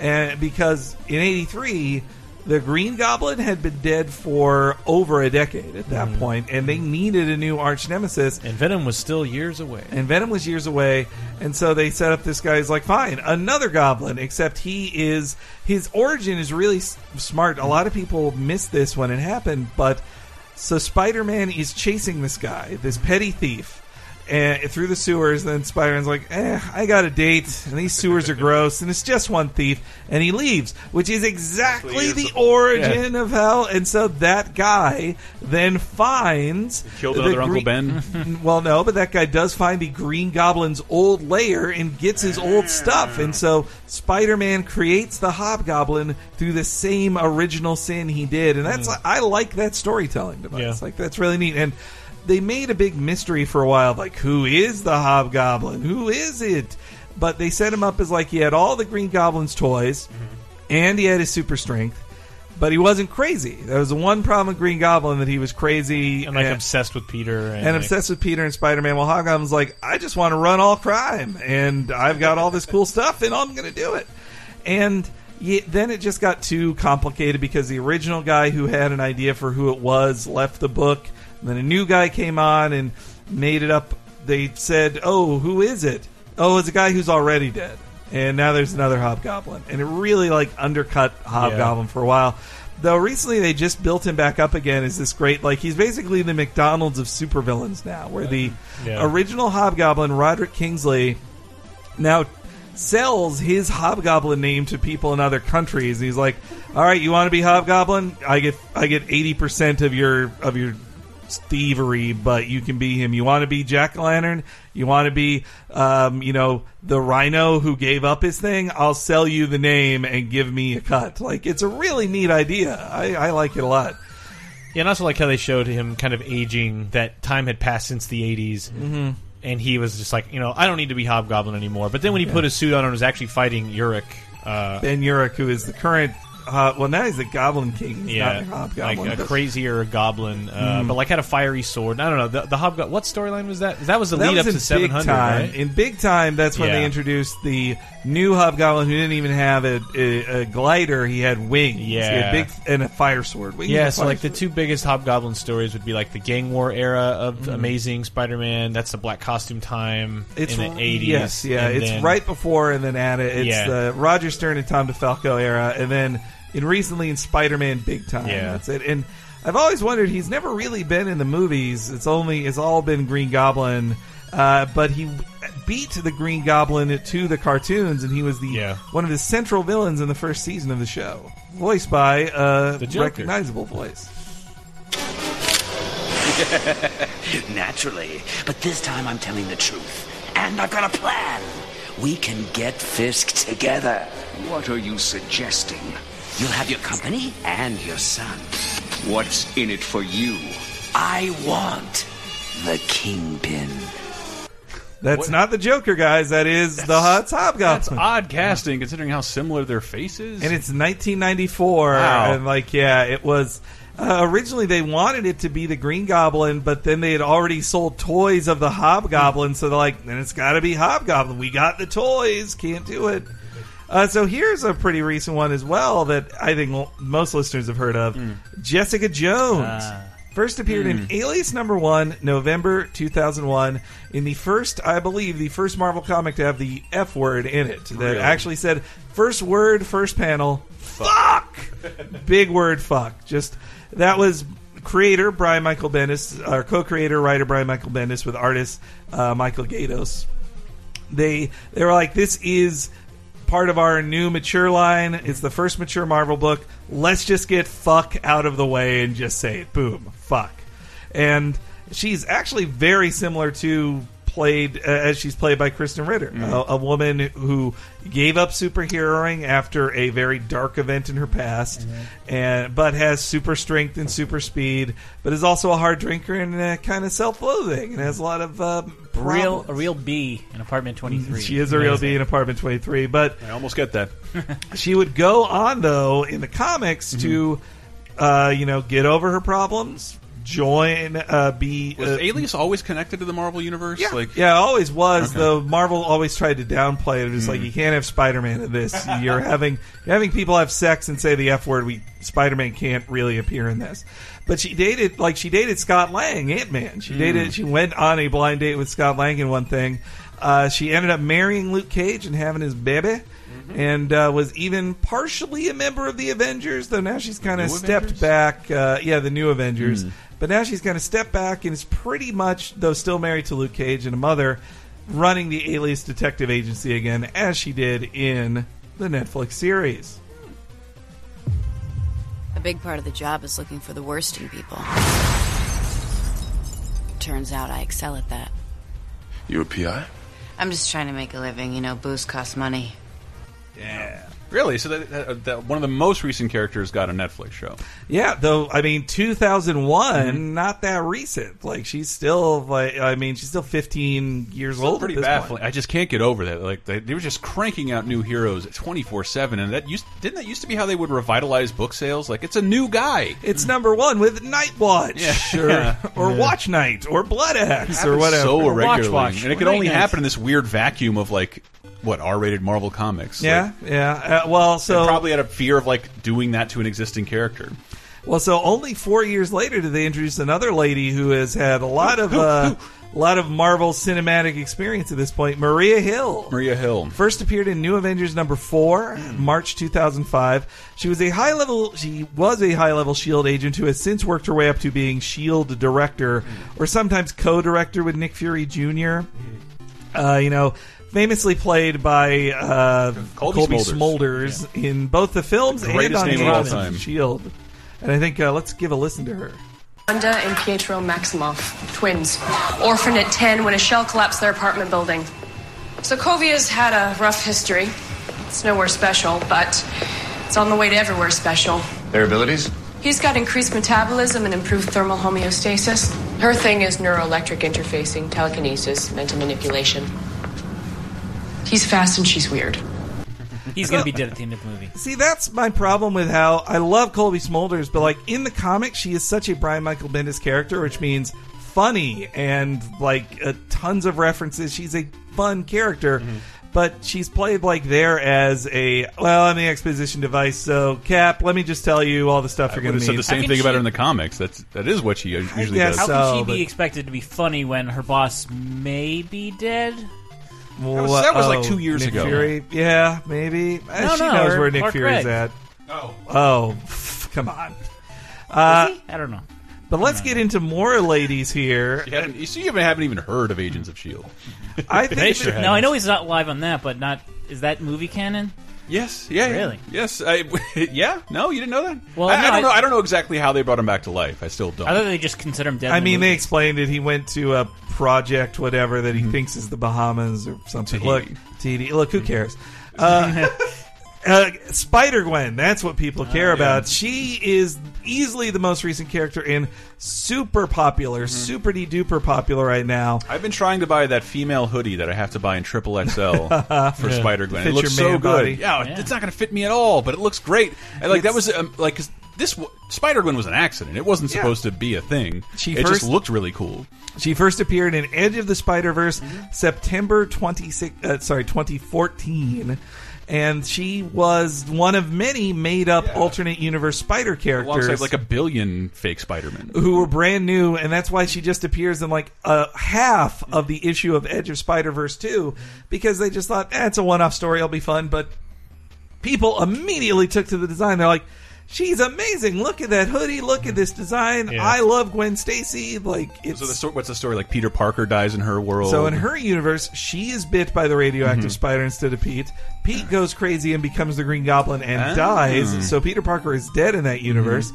and because in '83. The Green Goblin had been dead for over a decade at that hmm. point, and they hmm. needed a new arch nemesis. And Venom was still years away. And Venom was years away, and so they set up this guy's like, fine, another Goblin, except he is his origin is really s- smart. A lot of people missed this when it happened, but so Spider-Man is chasing this guy, this petty thief. And through the sewers, and then Spider-Man's like, "Eh, I got a date, and these sewers are gross, and it's just one thief," and he leaves, which is exactly the origin of hell. And so that guy then finds killed the another Uncle Ben. well, no, but that guy does find the Green Goblin's old lair and gets his old stuff. And so Spider Man creates the Hobgoblin through the same original sin he did. And that's, I like that storytelling device. Yeah. Like, that's really neat. And they made a big mystery for a while like, who is the Hobgoblin? Who is it? But they set him up as like he had all the Green Goblin's toys and he had his super strength. But he wasn't crazy. That was the one problem with Green Goblin that he was crazy and like and- obsessed with Peter and, and like, obsessed with Peter and Spider Man. Well, Hobgoblin's like, I just want to run all crime, and I've got all this cool stuff, and I'm going to do it. And ye- then it just got too complicated because the original guy who had an idea for who it was left the book. And then a new guy came on and made it up. They said, "Oh, who is it? Oh, it's a guy who's already dead." And now there's another Hobgoblin, and it really like undercut Hobgoblin for a while. Though recently they just built him back up again as this great like he's basically the McDonald's of supervillains now, where the Yeah. original Hobgoblin Roderick Kingsley now sells his hobgoblin name to people in other countries and he's like all right you want to be hobgoblin i get i get 80% of your of your thievery but you can be him. You want to be jack-o'-lantern? You want to be um, you know the rhino who gave up his thing? I'll sell you the name and give me a cut. Like it's a really neat idea. I, I like it a lot. Yeah, and also like how they showed him kind of aging. That time had passed since the '80s, mm-hmm. and he was just like, you know, I don't need to be Hobgoblin anymore. But then when he put his suit on and was actually fighting Urich, uh, ben urich who is the current uh, well now he's the goblin king he's yeah, not a hobgoblin like a crazier goblin, uh, Mm. but like had a fiery sword. I don't know the, the Hobgoblin. What storyline was that? That was the That lead was up in to Seven big Hundred, time. right? In big time, that's when Yeah. they introduced the new Hobgoblin, who didn't even have a, a, a glider. He had wings. He had Yeah. big and a fire sword. Wings Yeah, so fire like the two biggest Hobgoblin stories would be like the Gang War era of Mhm. Amazing Spider-Man. That's the black costume time It's in the eighties. Yes, yeah, it's right before and then at it. It's Yeah. the Roger Stern and Tom DeFalco era, and then in recently in Spider-Man Big Time. Yeah. That's it. And I've always wondered he's never really been in the movies. It's only it's all been Green Goblin. Uh, but he beat the Green Goblin to the cartoons, and he was the one of the central villains in the first season of the show, voiced by a The Joker. recognizable voice. Naturally. But this time I'm telling the truth. And I've got a plan. We can get Fisk together. What are you suggesting? You'll have your company and your son. What's in it for you? I want the Kingpin. That's What- not the Joker, guys. That is the Huts That's Hobgoblin. odd casting considering how similar their faces. and it's 1994 Wow. and like yeah it was uh, originally they wanted it to be the green goblin but then they had already sold toys of the hobgoblin so they're like then it's got to be hobgoblin we got the toys can't do it uh, so here's a pretty recent one as well that i think most listeners have heard of jessica jones First appeared in Alias number one, November 2001, in the first, I believe, the first Marvel comic to have the F word in it. That Really? actually said, first word, first panel, fuck! Big word, fuck. Just, that was creator Brian Michael Bendis, or co creator, writer Brian Michael Bendis with artist uh, Michael Gaydos. They, they were like, this is part of our new mature line. It's the first mature Marvel book. Let's just get fuck out of the way and just say it. Boom, fuck. And she's actually very similar to played uh, as she's played by Krysten Ritter, a, a woman who gave up superheroing after a very dark event in her past, and but has super strength and super speed, but is also a hard drinker and uh, kind of self-loathing and has a lot of uh, real a real B in apartment twenty three. She is a real B in Apartment 23, but I almost get that. she would go on though in the comics to, uh, you know, get over her problems, join, uh, be. Was uh, Alias always connected to the Marvel universe? yeah, Like, yeah, always was. Okay. Though Marvel always tried to downplay it. It's like you can't have Spider-Man in this. You're having you're having people have sex and say the f word. We Spider-Man can't really appear in this. But she dated like she dated Scott Lang, Ant Man. She dated. She went on a blind date with Scott Lang in one thing. Uh, she ended up marrying Luke Cage and having his baby. And uh, was even partially a member of the Avengers, though now she's kind of stepped Avengers? back. Uh, yeah, the new Avengers. Hmm. But now she's going to step back and is pretty much, though still married to Luke Cage and a mother, running the Alias Detective Agency again, as she did in the Netflix series. A big part of the job is looking for the worst in people. Turns out I excel at that. You a PI? I'm just trying to make a living. You know, booze costs money. Yeah. Really? So that, that, that one of the most recent characters got a Netflix show. Yeah, though I mean, 2001, Mm-hmm. not that recent. Like she's still like, I mean, she's still 15 years Still old. pretty at this baffling. point. I just can't get over that. Like they, they were just cranking out new heroes twenty four seven, and that used didn't that used to be how they would revitalize book sales? Like it's a new guy. It's number one with Night Watch, Yeah. or, Yeah. or Yeah. Watch Night, or Blood Axe, or whatever. so Or irregularly, Watch Watch. and it could Night only happen in this weird vacuum of like what R rated Marvel comics. Yeah, yeah. Uh, well, so probably out of fear of like doing that to an existing character. Well, so only four years later did they introduce another lady who has had a lot of uh, a lot of Marvel cinematic experience at this point. Maria Hill. Maria Hill first appeared in New Avengers number four, March 2005. She was a high level. She was a high level Shield agent who has since worked her way up to being Shield director or sometimes co-director with Nick Fury Jr. Uh, you know. Famously played by uh, Cobie Cobie, Smulders. Smulders in both the films and on name of all Agents time. Shield. And I think uh, let's give a listen to her. Wanda and Pietro Maximoff, twins, orphaned at 10 when a shell collapsed their apartment building. Sokovia's had a rough history. It's nowhere special, but it's on the way to everywhere special. Their abilities? He's got increased metabolism and improved thermal homeostasis. Her thing is neuroelectric interfacing, telekinesis, mental manipulation. He's fast and she's weird. He's gonna be dead at the end of the movie. See, that's my problem with how I love Cobie Smulders, but like in the comics, she is such a Brian Michael Bendis character, which means funny and like uh, tons of references. She's a fun character. But she's played like there as a well, I'm the exposition device. So Cap, let me just tell you all the stuff I you're would going have to said need. the same thing about her in the comics. That's that is what she usually does. How can she but- be expected to be funny when her boss may be dead? Well, was- that was like two years Nick ago. Fury, yeah, maybe. Uh, No, she no, knows or where Nick Clark Fury's Gregg. at. Oh, oh, come on. Uh, Is he? I don't know. But let's get into more ladies here. You, hadn't, you see, you haven't even heard of Agents of Shield. I think that- No, I know he's not live on that, but not. Is that movie canon? Yes, yeah, yeah. Really? Yes, I, yeah. No, you didn't know that. Well, I, no, I don't I- know. I don't know exactly how they brought him back to life. I still don't. I thought they just consider him dead. I in the mean, movie. they explained it. He went to a project, whatever, that he thinks is the Bahamas or something. Tahiti. Look, Tahiti. Look, who cares? Uh, Uh, Spider Gwen, that's what people care about. She is easily the most recent character in super popular, super de duper popular right now. I've been trying to buy that female hoodie that I have to buy in triple XL for Yeah. Spider Gwen. It looks so good. Yeah, Yeah. it's not going to fit me at all, but it looks great. And like that was um, like 'cause this Spider Gwen was an accident. It wasn't Yeah. supposed to be a thing. She it first- just looked really cool. She first appeared in Edge of the Spider Verse September 26, uh, sorry, 2014. And she was one of many made up alternate universe spider characters. Alongside like a billion fake Spider Men. who were brand new, and that's why she just appears in like a half of the issue of Edge of Spider Verse 2, because they just thought, eh, a one off story, it'll be fun. But people immediately took to the design. They're like, she's amazing. Look at that hoodie. Look at this design. Yeah. I love Gwen Stacy. Like, it's. So the sto- what's the story? Like Peter Parker dies in her world. So in her universe, she is bit by the radioactive Mhm. spider instead of Pete. Pete goes crazy and becomes the Green Goblin and Ah. dies. So Peter Parker is dead in that universe.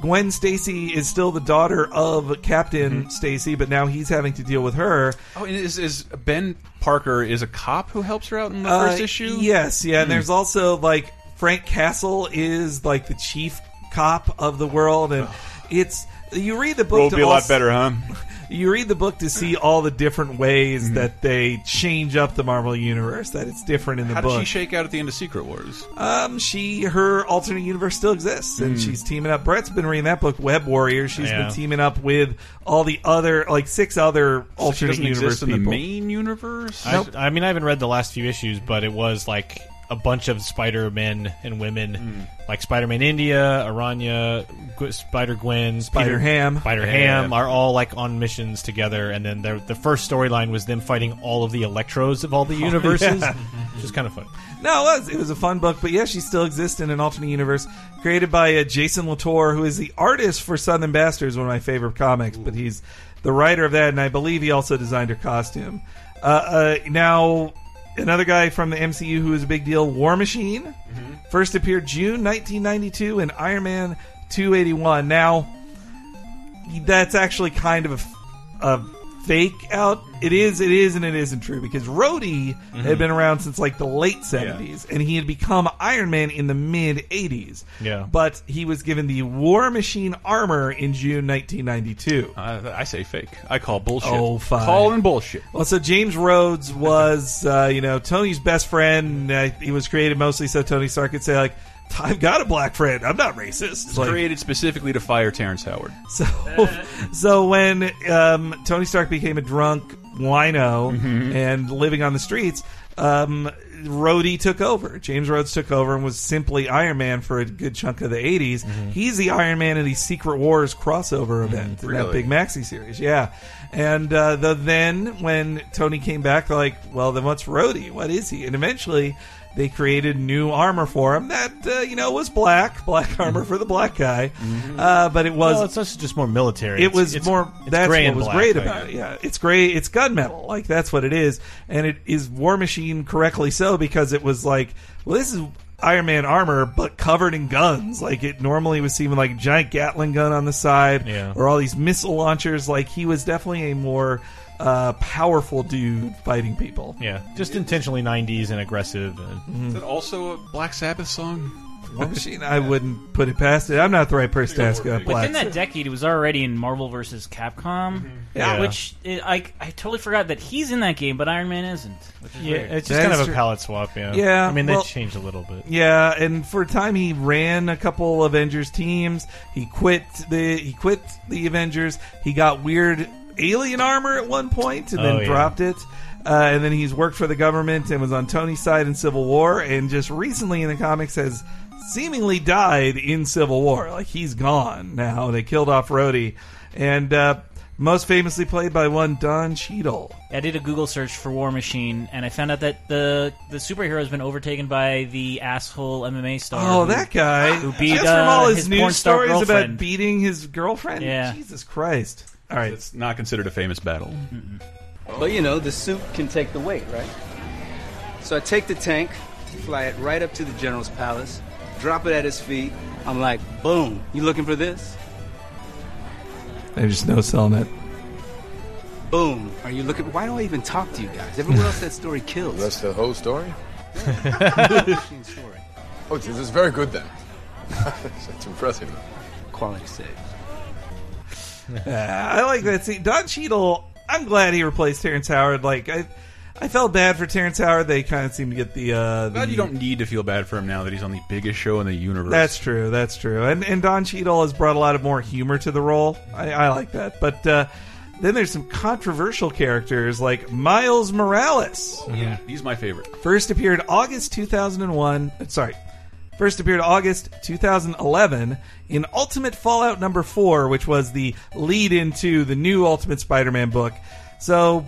Gwen Stacy is still the daughter of Captain Stacy, but now he's having to deal with her. Oh, and is, is Ben Parker is a cop who helps her out in the Uh, first issue? Yes, yeah. And Hmm. there's also like Frank Castle is like the chief cop of the world, and it's you read the book. Will to be a lot also- better, huh? You read the book to see all the different ways that they change up the Marvel universe. That it's different in the How book. did she shake out at the end of Secret Wars? Um, she her alternate universe still exists, and Mm. she's teaming up. Brett's been reading that book, Web Warriors. She's Yeah. been teaming up with all the other like six other So she alternate doesn't universe exist in the main universe. I, I mean, I haven't read the last few issues, but it was like a bunch of Spider Men and women, Hmm. like Spider Man India, Aranya, G- Spider Gwen, Spider Ham. Spider Ham, are all like on missions together, and then the the first storyline was them fighting all of the Electros of all the universes, yeah. which is kind of fun. No, it was it was a fun book, but yeah, she still exists in an alternate universe created by uh, Jason Latour, who is the artist for Southern Bastards, one of my favorite comics. But he's the writer of that, and I believe he also designed her costume. Uh, uh, now, another guy from the MCU who is a big deal, War Machine, mm-hmm. first appeared June 1992 in Iron Man 281. Now, that's actually kind of a, a fake out. It is, it is, and it isn't true because Rhodey had Mhm. been around since like the late seventies, and he had become Iron Man in the mid eighties. Yeah. but he was given the War Machine armor in June 1992. Uh, I say fake. I call bullshit. Oh, fine. Calling bullshit. Well, so James Rhodes was, uh, you know, Tony's best friend. Uh, he was created mostly so Tony Stark could say, like, "I've got a black friend. I'm not racist." It's Like- created specifically to fire Terrence Howard. So, so when um, Tony Stark became a drunk wino Mm-hmm. and living on the streets, um, Rhodey took over. James Rhodes took over and was simply Iron Man for a good chunk of the 80s. Mm-hmm. He's the Iron Man in the Secret Wars crossover event in that big maxi series. Yeah. And uh, the, then when Tony came back, like, well, then what's Rhodey? What is he? And eventually they created new armor for him that, uh, you know, was black, black armor for the black guy. Uh, but it was well, it's also just more military. it It's- was it's- more. it's that's gray what and was black, great like- about it. Yeah, it's gray. It's gunmetal. Like that's what it is, and it is War Machine correctly so because it was like, well, this is Iron Man armor, but covered in guns. Like it normally was with like a giant Gatling gun on the side, Yeah. or all these missile launchers. Like he was definitely a more uh, powerful dude fighting people. Yeah, just intentionally '90s and aggressive. And, Is that also a Black Sabbath song? War Machine. I wouldn't put it past it. I'm not the right person to ask. Uh, Black Within that decade, it was already in Marvel vs. Capcom, Yeah. which it, I I totally forgot that he's in that game, but Iron Man isn't. Which is Yeah, weird. it's just kind of a palette swap. Yeah, Yeah, I mean they well- changed a little bit. Yeah, and for a time he ran a couple Avengers teams. He quit the he quit the Avengers. He got weird alien armor at one point and Oh, then yeah. dropped it. Uh, and then he's worked for the government and was on Tony's side in Civil War. And just recently in the comics has seemingly died in Civil War. Like he's gone now. They killed off Rhodey, and uh, most famously played by one Don Cheadle. I did a Google search for War Machine, and I found out that the the superhero has been overtaken by the asshole MMA star. Oh, who- that guy! who beat Just uh, from all his, his news porn star stories about girlfriend. beating his girlfriend. Yeah. Jesus Christ! All right, It's not considered a famous battle. But you know, the suit can take the weight, right? So I take the tank, fly it right up to the general's palace, drop it at his feet. I'm like, boom, you looking for this? There's just no selling it. Boom. Are you looking? Why don't I even talk to you guys? Everyone else that story kills. That's the whole story? Story. Oh, this is very good then. it's impressive. Quality save. Yeah, I like that. See, Don Cheadle. I'm glad he replaced Terrence Howard. Like I, I felt bad for Terrence Howard. They kind of seem to get the. Uh, the Glad you don't need to feel bad for him now that he's on the biggest show in the universe. That's true. That's true. And and Don Cheadle has brought a lot of more humor to the role. I, I like that. But uh, then there's some controversial characters like Miles Morales. yeah, he's my favorite. First appeared August 2001. uh, Sorry. First appeared August 2011 in Ultimate Fallout number 4, which was the lead into the new Ultimate Spider-Man book. So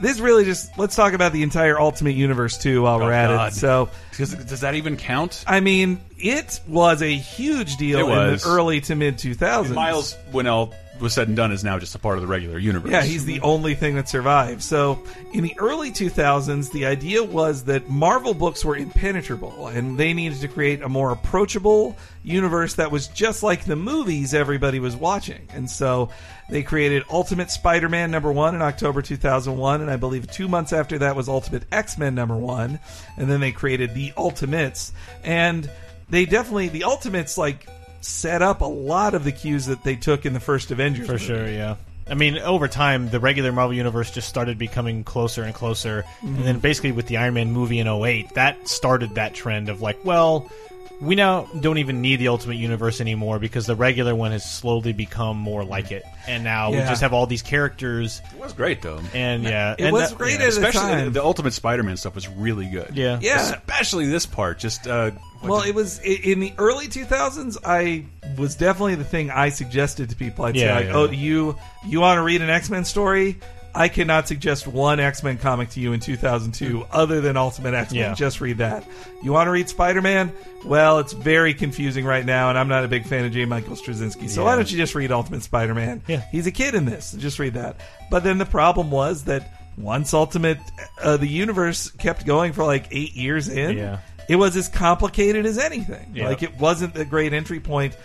this really just let's talk about the entire Ultimate Universe too while we're oh, at Oh, God. it. So Does, does that even count? I mean, it was a huge deal It was. in the early to mid 2000s. Miles, when all was said and done, is now just a part of the regular universe. Yeah, he's the only thing that survived. So, in the early 2000s, the idea was that Marvel books were impenetrable and they needed to create a more approachable universe that was just like the movies everybody was watching. And so, they created Ultimate Spider Man number one in October 2001, and I believe two months after that was Ultimate X Men number one. And then they created the Ultimates. And they definitely, the Ultimates, like, set up a lot of the cues that they took in the first Avengers. For movie. sure, yeah. I mean, over time, the regular Marvel Universe just started becoming closer and closer. Mhm. And then basically with the Iron Man movie in 08, that started that trend of like, well, we now don't even need the Ultimate Universe anymore because the regular one has slowly become more like it. And now we Yeah. just have all these characters. It was great though, And yeah, It and was that- great yeah. at the especially time. the Ultimate Spider-Man stuff was really good. Yeah. Yeah. especially this part. Just uh, Well, it was i- in the early 2000s. I was definitely the thing I suggested to people. I'd say, like, yeah. "Oh, you you want to read an X Men story? I cannot suggest one X Men comic to you in 2002 other than Ultimate X Men. Yeah. Just read that. You want to read Spider Man? Well, it's very confusing right now, and I'm not a big fan of J. Michael Straczynski. So why don't you just read Ultimate Spider Man? Yeah. he's a kid in this. Just read that. But then the problem was that once Ultimate uh, the universe kept going for like eight years in Yeah. it was as complicated as anything. Yeah. Like it wasn't a great entry point.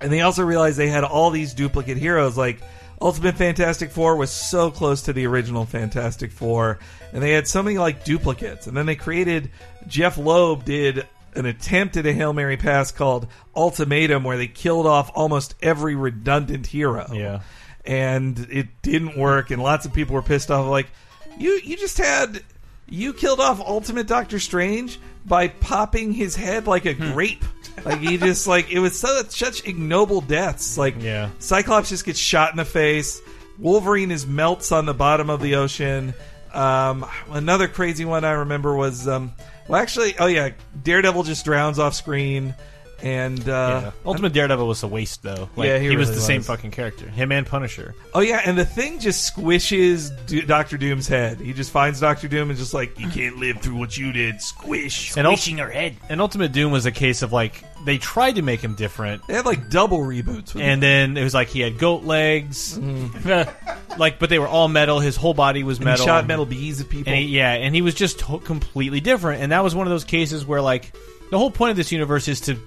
And they also realized they had all these duplicate heroes. Like Ultimate Fantastic Four was so close to the original Fantastic Four, and they had so many like duplicates. And then they created Jeph Loeb did an attempt at a hail mary pass called Ultimatum, where they killed off almost every redundant hero. Yeah. and it didn't work, and lots of people were pissed off. Like you, you just had you killed off Ultimate Doctor Strange by popping his head like a Hmm. grape. Like he just like it was so such ignoble deaths. Like Yeah. Cyclops just gets shot in the face. Wolverine is melts on the bottom of the ocean. Um, another crazy one I remember was um, well, actually, oh yeah, Daredevil just drowns off screen, and uh, Yeah. Ultimate Daredevil was a waste, though. Like, Yeah, he was really the same fucking character. Him and Punisher. Oh yeah, and the thing just squishes Do- Doctor Doom's head. He just finds Doctor Doom and just like, you can't live through what you did. Squish, And, squishing her head. and Ultimate Doom was a case of like they tried to make him different. They had like double reboots. With and him. then it was like he had goat legs, like but they were all metal. His whole body was he metal. shot metal bees at people. And he, yeah, and he was just completely different. And that was one of those cases where like the whole point of this universe is to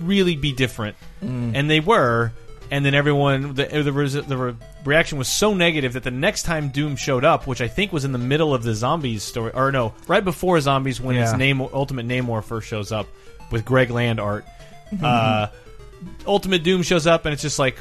really be different, Mm. and they were. And then everyone, the the, the re- reaction was so negative that the next time Doom showed up, which I think was in the middle of the zombies story, or no, right before zombies, when his name Ultimate Namor first shows up with Greg Land art, uh, Ultimate Doom shows up, and it's just like.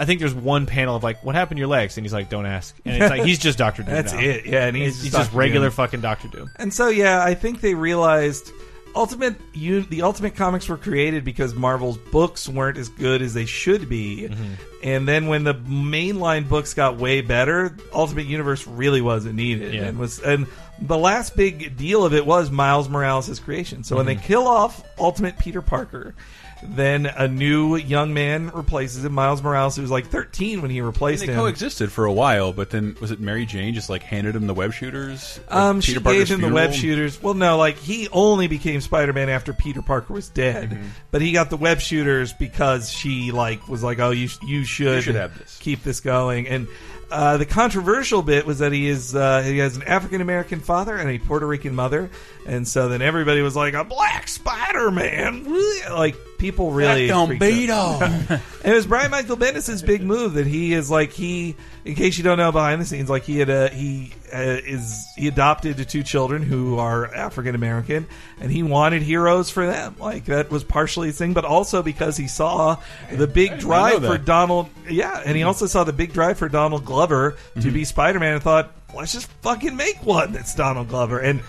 I think there's one panel of like, "What happened to your legs?" And he's like, "Don't ask." And it's like he's just Doctor Doom. That's now. it. Yeah, and he's he's, just just regular Doom. fucking Doctor Doom. And so yeah, I think they realized Ultimate you the Ultimate comics were created because Marvel's books weren't as good as they should be. Mm-hmm. And then when the mainline books got way better, Ultimate Universe really wasn't needed. Yeah. And was and the last big deal of it was Miles Morales' creation. So when they Mhm. kill off Ultimate Peter Parker, then a new young man replaces him, Miles Morales, who was like 13 when he replaced they him. coexisted for a while, but then was it Mary Jane just like handed him the web shooters? Um, she Peter gave Parker's him the web shooters. Well, no, like he only became Spider Man after Peter Parker was dead, Mm-hmm. but he got the web shooters because she like was like, oh, you sh- you should You should have this. keep this going. And uh, the controversial bit was that he is uh, he has an African American father and a Puerto Rican mother, and so then everybody was like, a black Spider Man, like people really don't freaked beat out. it was Brian Michael Bendis' big move that he is like he. In case you don't know behind the scenes, like he had a he uh, is he adopted two children who are African American, and he wanted heroes for them. Like that was partially his thing, but also because he saw the big drive for. Donald. Yeah, and he also saw the big drive for Donald Glover to be Spider Man, and thought, let's just fucking make one that's Donald Glover. And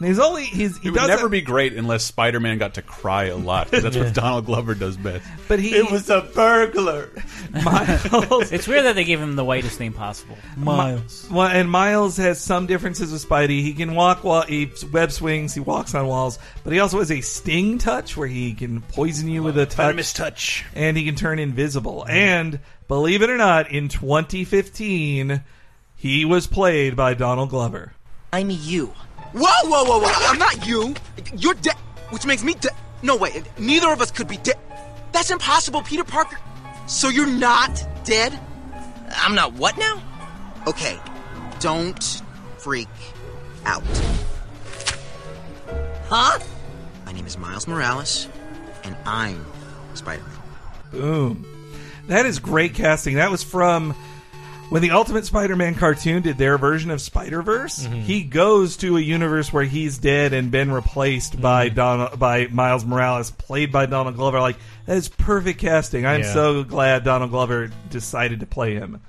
he's only he's he It would never be great unless Spider-Man got to cry a lot because that's Yeah. what Donald Glover does best. But he It was a burglar. Miles. It's weird that they gave him the whitest name possible. Miles. Well, and Miles has some differences with Spidey. He can walk while he web swings. He walks on walls, but he also has a sting touch where he can poison you with a touch, venomous touch. and he can turn invisible. And believe it or not, in 2015, he was played by Donald Glover. I'm you. Whoa, whoa, whoa, whoa! I'm not you. You're dead, which makes me dead. No way. Neither of us could be dead. That's impossible, Peter Parker. So you're not dead? I'm not what now? Okay, don't freak out. Huh? My name is Miles Morales, and I'm Spider-Man. Boom. That is great casting. That was from when the Ultimate Spider-Man cartoon did their version of Spider-Verse. Mm-hmm. He goes to a universe where he's dead and been replaced mm-hmm. by Donald by Miles Morales, played by Donald Glover. Like that is perfect casting. I'm Yeah. so glad Donald Glover decided to play him.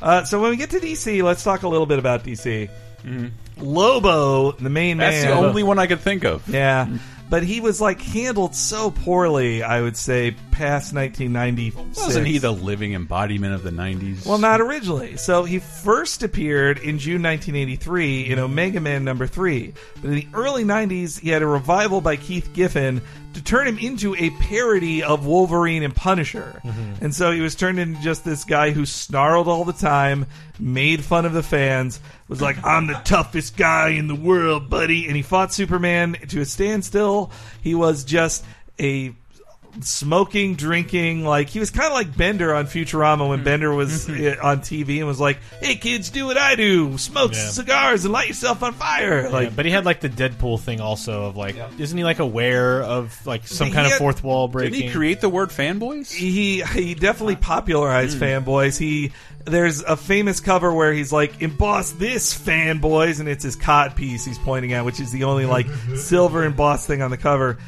Uh, so when we get to DC, let's talk a little bit about DC. Mm-hmm. Lobo, the main That's man. the only one I could think of. Yeah. But he was like handled so poorly, I would say, past 1996. Wasn't he the living embodiment of the '90s? Well, not originally. So he first appeared in June 1983 in Omega Man number 3. But in the early 90s, he had a revival by Keith Giffen to turn him into a parody of Wolverine and Punisher. Mm-hmm. And so he was turned into just this guy who snarled all the time, made fun of the fans, was like, I'm the toughest guy in the world, buddy. And he fought Superman to a standstill. He was just a smoking, drinking, like he was kind of like Bender on Futurama when hmm. Bender was on TV and was like, "Hey kids, do what I do: smoke Yeah. cigars and light yourself on fire." Like, Yeah, but he had like the Deadpool thing also of like, isn't he like aware of like some He kind of fourth wall breaking? Did he create the word fanboys? he he definitely popularized hmm. fanboys. He there's a famous cover where he's like emboss this fanboys and it's his cod piece he's pointing at, which is the only like silver embossed thing on the cover.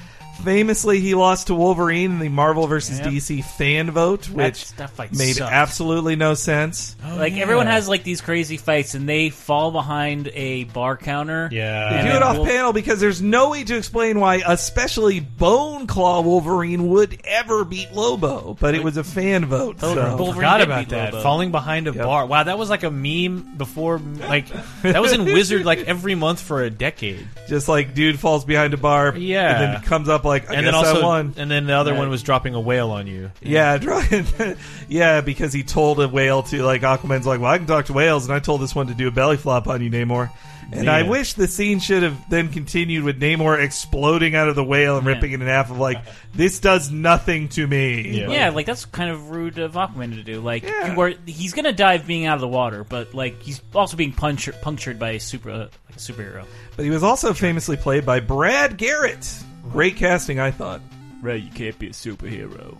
Famously, he lost to Wolverine in the Marvel vs. Yep. DC fan vote, which that fight made sucked. absolutely no sense. Oh, like everyone has like these crazy fights, and they fall behind a bar counter. Yeah, They do it then off Wolf- panel because there's no way to explain why, especially Bone Claw Wolverine would ever beat Lobo, but it was a fan vote. Oh, So. I forgot about that. Falling behind a bar. Wow, that was like a meme before. Like that was in Wizard like every month for a decade. Just like dude falls behind a bar, Yeah. and then comes up like, I and guess then also, I won. and then the other Right. one was dropping a whale on you. Yeah, drawing- yeah, because he told a whale to like Aquaman's like, well, I can talk to whales, and I told this one to do a belly flop on you, Namor. And I wish the scene should have then continued with Namor exploding out of the whale and ripping it in half. Of like, this does nothing to me. Yeah. like that's kind of rude of Aquaman to do. Like, you are, he's gonna dive being out of the water, but like he's also being punctured, punctured by a super, uh, like a superhero. But he was also famously played by Brad Garrett. Great casting, I thought. Ray, you can't be a superhero.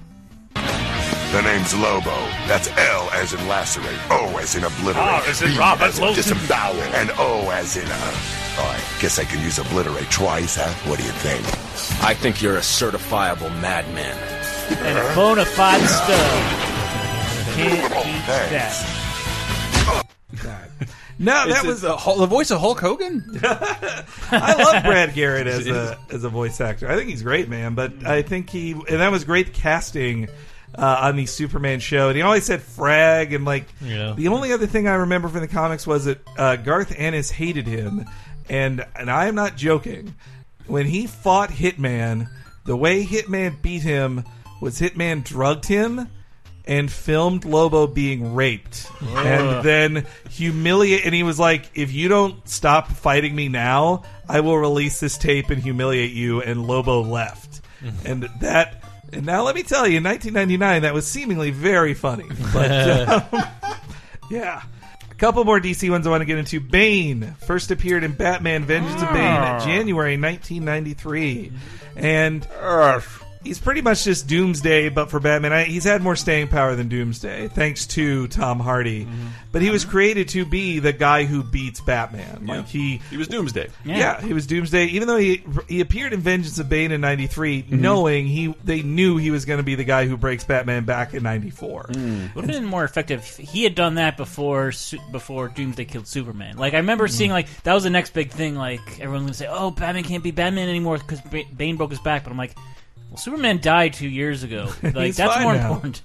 The name's Lobo. That's L as in lacerate, O as in obliterate, R as in B Robert as in Logan. disembowel, and O as in uh. Oh, I guess I can use obliterate twice, huh? What do you think? I think you're a certifiable madman. And a bona fide stud. Can't teach that. No, that was the, the voice of Hulk Hogan. I love Brad Garrett as a as a voice actor. I think he's great, man. But I think he and that was great casting uh, on the Superman show. And he always said frag and like Yeah. the only other thing I remember from the comics was that uh, Garth Ennis hated him, and and I am not joking. When he fought Hitman, the way Hitman beat him was Hitman drugged him and filmed Lobo being raped. And then humiliate and he was like if you don't stop fighting me now I will release this tape and humiliate you and Lobo left. And that and now let me tell you in 1999 that was seemingly very funny. But um, yeah. A couple more DC ones I want to get into. Bane first appeared in Batman Vengeance of Bane Ah. January 1993 and He's pretty much just Doomsday, but for Batman. I, he's had more staying power than Doomsday, thanks to Tom Hardy. Mm-hmm. But he was created to be the guy who beats Batman. Yeah. Like he, He was Doomsday. yeah. he was Doomsday. Even though he he appeared in Vengeance of Bane in '93, Mm-hmm. knowing he they knew he was going to be the guy who breaks Batman back in '94. Mm. Would have been more effective. He had done that before before Doomsday killed Superman. Like I remember Mm-hmm. seeing like that was the next big thing. Like everyone's gonna say, "Oh, Batman can't be Batman anymore because Bane broke his back." But I'm like, well, Superman died two years ago. Like He's that's fine more now. important.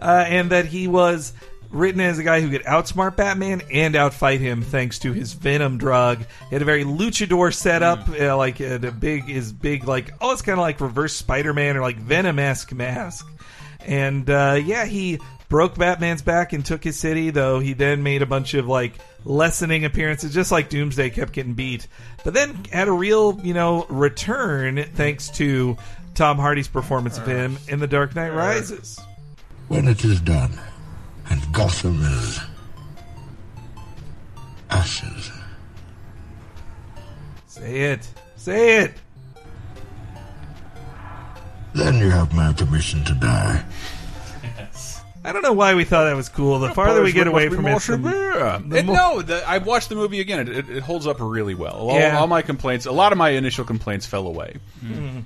uh, and that he was written as a guy who could outsmart Batman and outfight him thanks to his Venom drug. He had a very luchador setup, Mm. uh, like uh, the big his big like oh, it's kind of like reverse Spider Man or like Venom esque mask. And uh, yeah, he broke Batman's back and took his city. Though he then made a bunch of like lessening appearances, just like Doomsday kept getting beat. But then had a real you know return thanks to Tom Hardy's performance of him in The Dark Knight Rises. When it is done, and Gotham is ashes. Say it. Say it. Then you have my permission to die. I don't know why we thought that was cool. The farther we get away from it, the, Yeah. the It- more- no, the, I watched the movie again. It, it, it holds up really well. All, Yeah. all my complaints, a lot of my initial complaints fell away. Mm.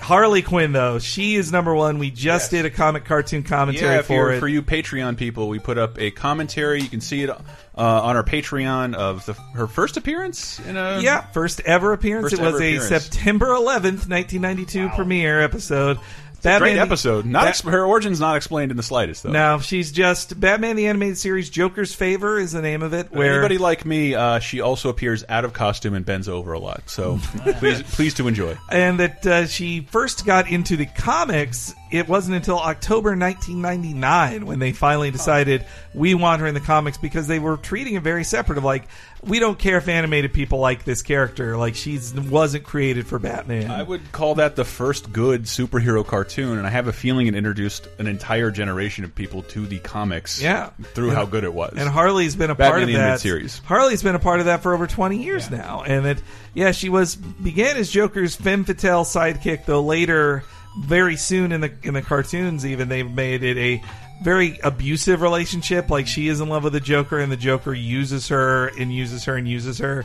Harley Quinn, though, she is number one. We just did a comic cartoon commentary Yeah, for it. for you Patreon people, we put up a commentary. You can see it uh, on our Patreon of the, her first appearance in a yeah, first ever appearance. First it was a appearance. September 11th, 1992 premiere episode. Great episode. Not her origins not explained in the slightest though. No, she's just Batman the Animated Series Joker's Favor is the name of it. Where Anybody like me, uh, she also appears out of costume and bends over a lot. So please, please to enjoy. and that uh, she first got into the comics. It wasn't until October 1999 when they finally decided we want her in the comics because they were treating it very separate. Of like, we don't care if animated people like this character. Like, she's wasn't created for Batman. I would call that the first good superhero cartoon, and I have a feeling it introduced an entire generation of people to the comics. Yeah. through And- how good it was. And Harley's been a Batman part of that series. Harley's been a part of that for over 20 years now. And that yeah, she was began as Joker's femme fatale sidekick though later very soon in the in the cartoons even they made it a very abusive relationship like she is in love with the Joker and the Joker uses her and uses her and uses her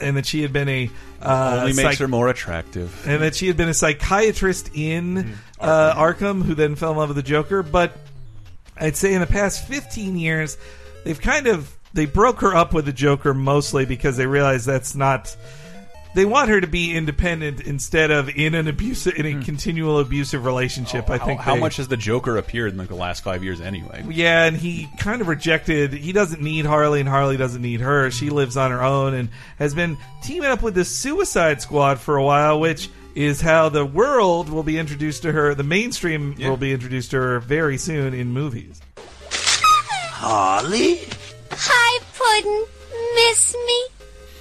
and that she had been a uh, Only makes psych- her more attractive. and that she had been a psychiatrist in uh, Arkham, who then fell in love with the Joker. But I'd say in the past 15 years, they've kind of they broke her up with the Joker mostly because they realized that's not. They want her to be independent instead of in an abusive, in a hmm. continual abusive relationship. Oh, I think how they- much has the Joker appeared in like the last five years anyway? yeah, and he kind of rejected. He doesn't need Harley, and Harley doesn't need her. She hmm. lives on her own and has been teaming up with the Suicide Squad for a while, which is how the world will be introduced to her. The mainstream will be introduced to her very soon in movies. Harley? Hi, Puddin'. Miss me?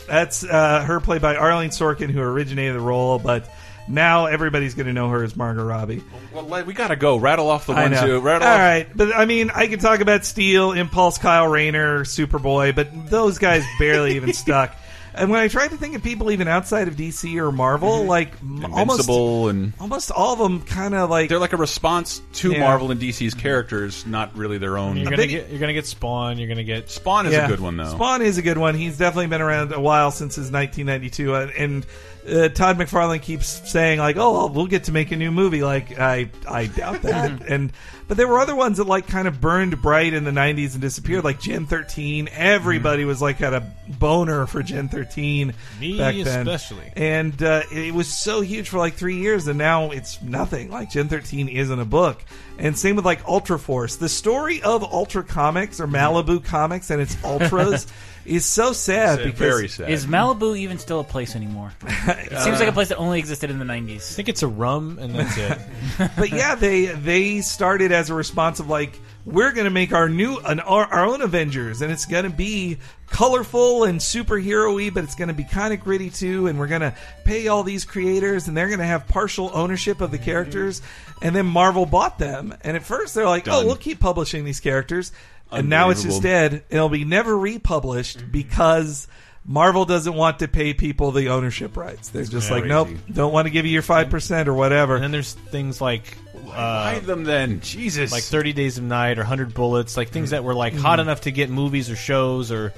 That's uh, her played by Arlene Sorkin, who originated the role, but now everybody's going to know her as Margot Robbie. Well, we gotta go. Rattle off the I ones know. who rattle All off. right, but I mean, I could talk about Steel, Impulse, Kyle Rayner, Superboy, but those guys barely even stuck. And when I tried to think of people even outside of DC or Marvel, like m- almost and almost all of them, kind of like they're like a response to Yeah. Marvel and DC's characters, not really their own. You're gonna get you're gonna get Spawn. You're gonna get Spawn is Yeah. a good one though. Spawn is a good one. He's definitely been around a while since his 1992, uh, and uh, Todd McFarlane keeps saying like, "Oh, well, we'll get to make a new movie." Like, I I doubt that. and but there were other ones that like kind of burned bright in the 90s and disappeared, like Gen 13. Everybody was like had a boner for Gen 13 Me back then, especially. and uh, it was so huge for like three years, and now it's nothing. Like Gen 13 isn't a book, and same with like Ultra Force. The story of Ultra Comics or Malibu Comics and its Ultras is so sad uh, because Is Malibu even still a place anymore? It seems like a place that only existed in the 90s. I think it's a rum, and that's it. but yeah, they they started as a response of like we're going to make our new an, our, our own Avengers, and it's going to be colorful and superhero-y, but it's going to be kind of gritty too. And we're going to pay all these creators, and they're going to have partial ownership of the characters. And then Marvel bought them, and at first they're like, "Oh, we'll keep publishing these characters," and now it's just Unbelievable. dead. It'll be never republished because Marvel doesn't want to pay people the ownership rights. They're just Yeah, like, nope, don't want to give you your five percent or whatever. And then there's things like uh, Hide them then. Jesus. like 30 Days of Night or 100 Bullets, like things that were like Mhm. hot enough to get movies or shows or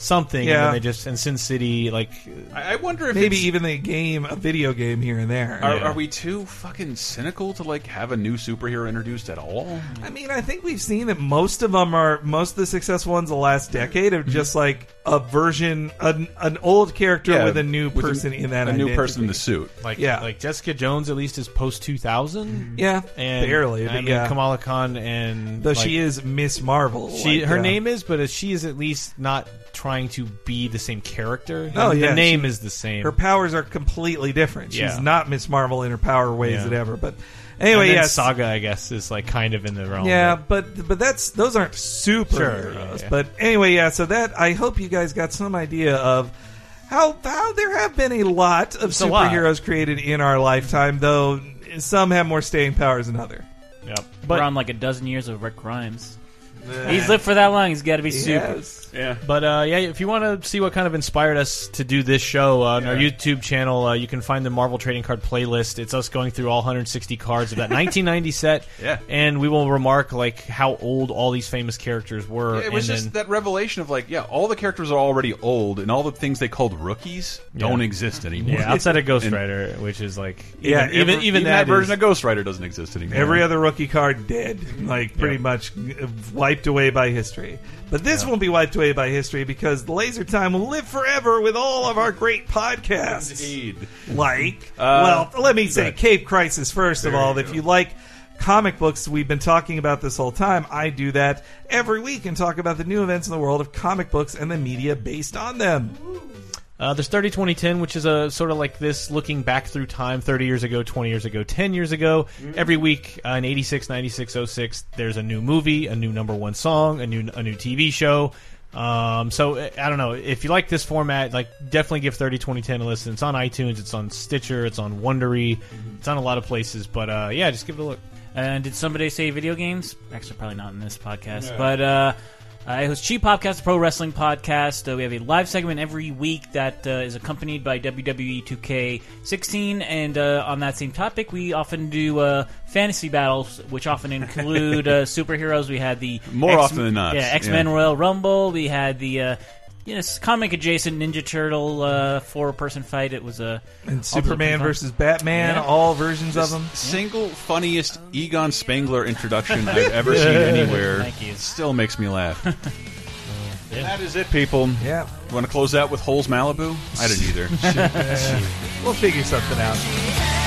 something. Yeah. And then they just and Sin City, like I I wonder if maybe even a game, a video game here and there. Are, are we too fucking cynical to like have a new superhero introduced at all? I mean, I think we've seen that most of them are most of the successful ones the last decade Mm-hmm. are just like a version, an, an old character Yeah, with a new with a- person in that. a new person in the suit. like Yeah. like Jessica Jones at least is post 2000. Yeah, and barely, I mean, yeah. Kamala Khan and Though like, she is Miss Marvel. She like, her uh, name is, but she is at least not trying to be the same character. Oh the yeah, name she- is the same. Her powers are completely different. She's Yeah. not Miss Marvel in her power ways Yeah. and ever. But And anyway, yeah, Saga, I guess, is like kind of in the realm. Yeah, but- but but that's those aren't superheroes. Sure, yeah, yeah. But anyway, yeah. So that I hope you guys got some idea of how how there have been a lot of It's a lot. superheroes created in our lifetime, though some have more staying powers than other. Yep. We're on like a dozen years of Rick Grimes. He's lived for that long. He's got to be super. Yeah. But uh, yeah, if you want to see what kind of inspired us to do this show uh, on our YouTube channel, uh, you can find the Marvel Trading Card playlist. It's us going through all 160 cards of that 1990 set. Yeah. and we will remark like how old all these famous characters were. Yeah, it was and just then, that revelation of like, yeah, all the characters are already old, and all the things they called rookies don't exist anymore. yeah, outside of Ghost And- Rider, which is like Yeah, even even, every- even that, that, version is- of Ghost Rider doesn't exist anymore. Every other rookie card dead, like pretty much uh, wiped away by history. But this won't be wiped away by history because Laser Time will live forever with all of our great podcasts. Indeed. Like, Uh, well, let me say good. Cape Crisis first of all. you If you like comic books, we've been talking about this whole time. I do that every week and talk about the new events in the world of comic books and the media based on them. Uh, there's 30 20 10, which is a sort of like this looking back through time 30 years ago, 20 years ago, 10 years ago. Every week uh, in 86, 96, 06, there's a new movie, a new number one song, a new a new TV show. Um, so uh, I don't know if you like this format, like definitely give 30 20 10 a listen. It's on iTunes, it's on Stitcher, it's on Wondery, it's on a lot of places. But uh, yeah, just give it a look. And did somebody say video games? Actually, probably not in this podcast. No. But uh, it was Cheap Podcast, a pro wrestling podcast. Uh, we have a live segment every week that uh, is accompanied by WWE 2K16. And uh, on that same topic, we often do uh, fantasy battles, which often include uh, superheroes. We had the More often than not, yeah, X Men yeah. Royal Rumble. We had the uh, yes, comic adjacent Ninja Turtle uh, four person fight. It was a And Superman versus Batman, Yeah. all versions of them. Single funniest Egon Spangler introduction I've ever seen anywhere. Thank you. Still makes me laugh. That is it, people. Yeah. Want to close out with Holes Malibu? I didn't either. we'll figure something out.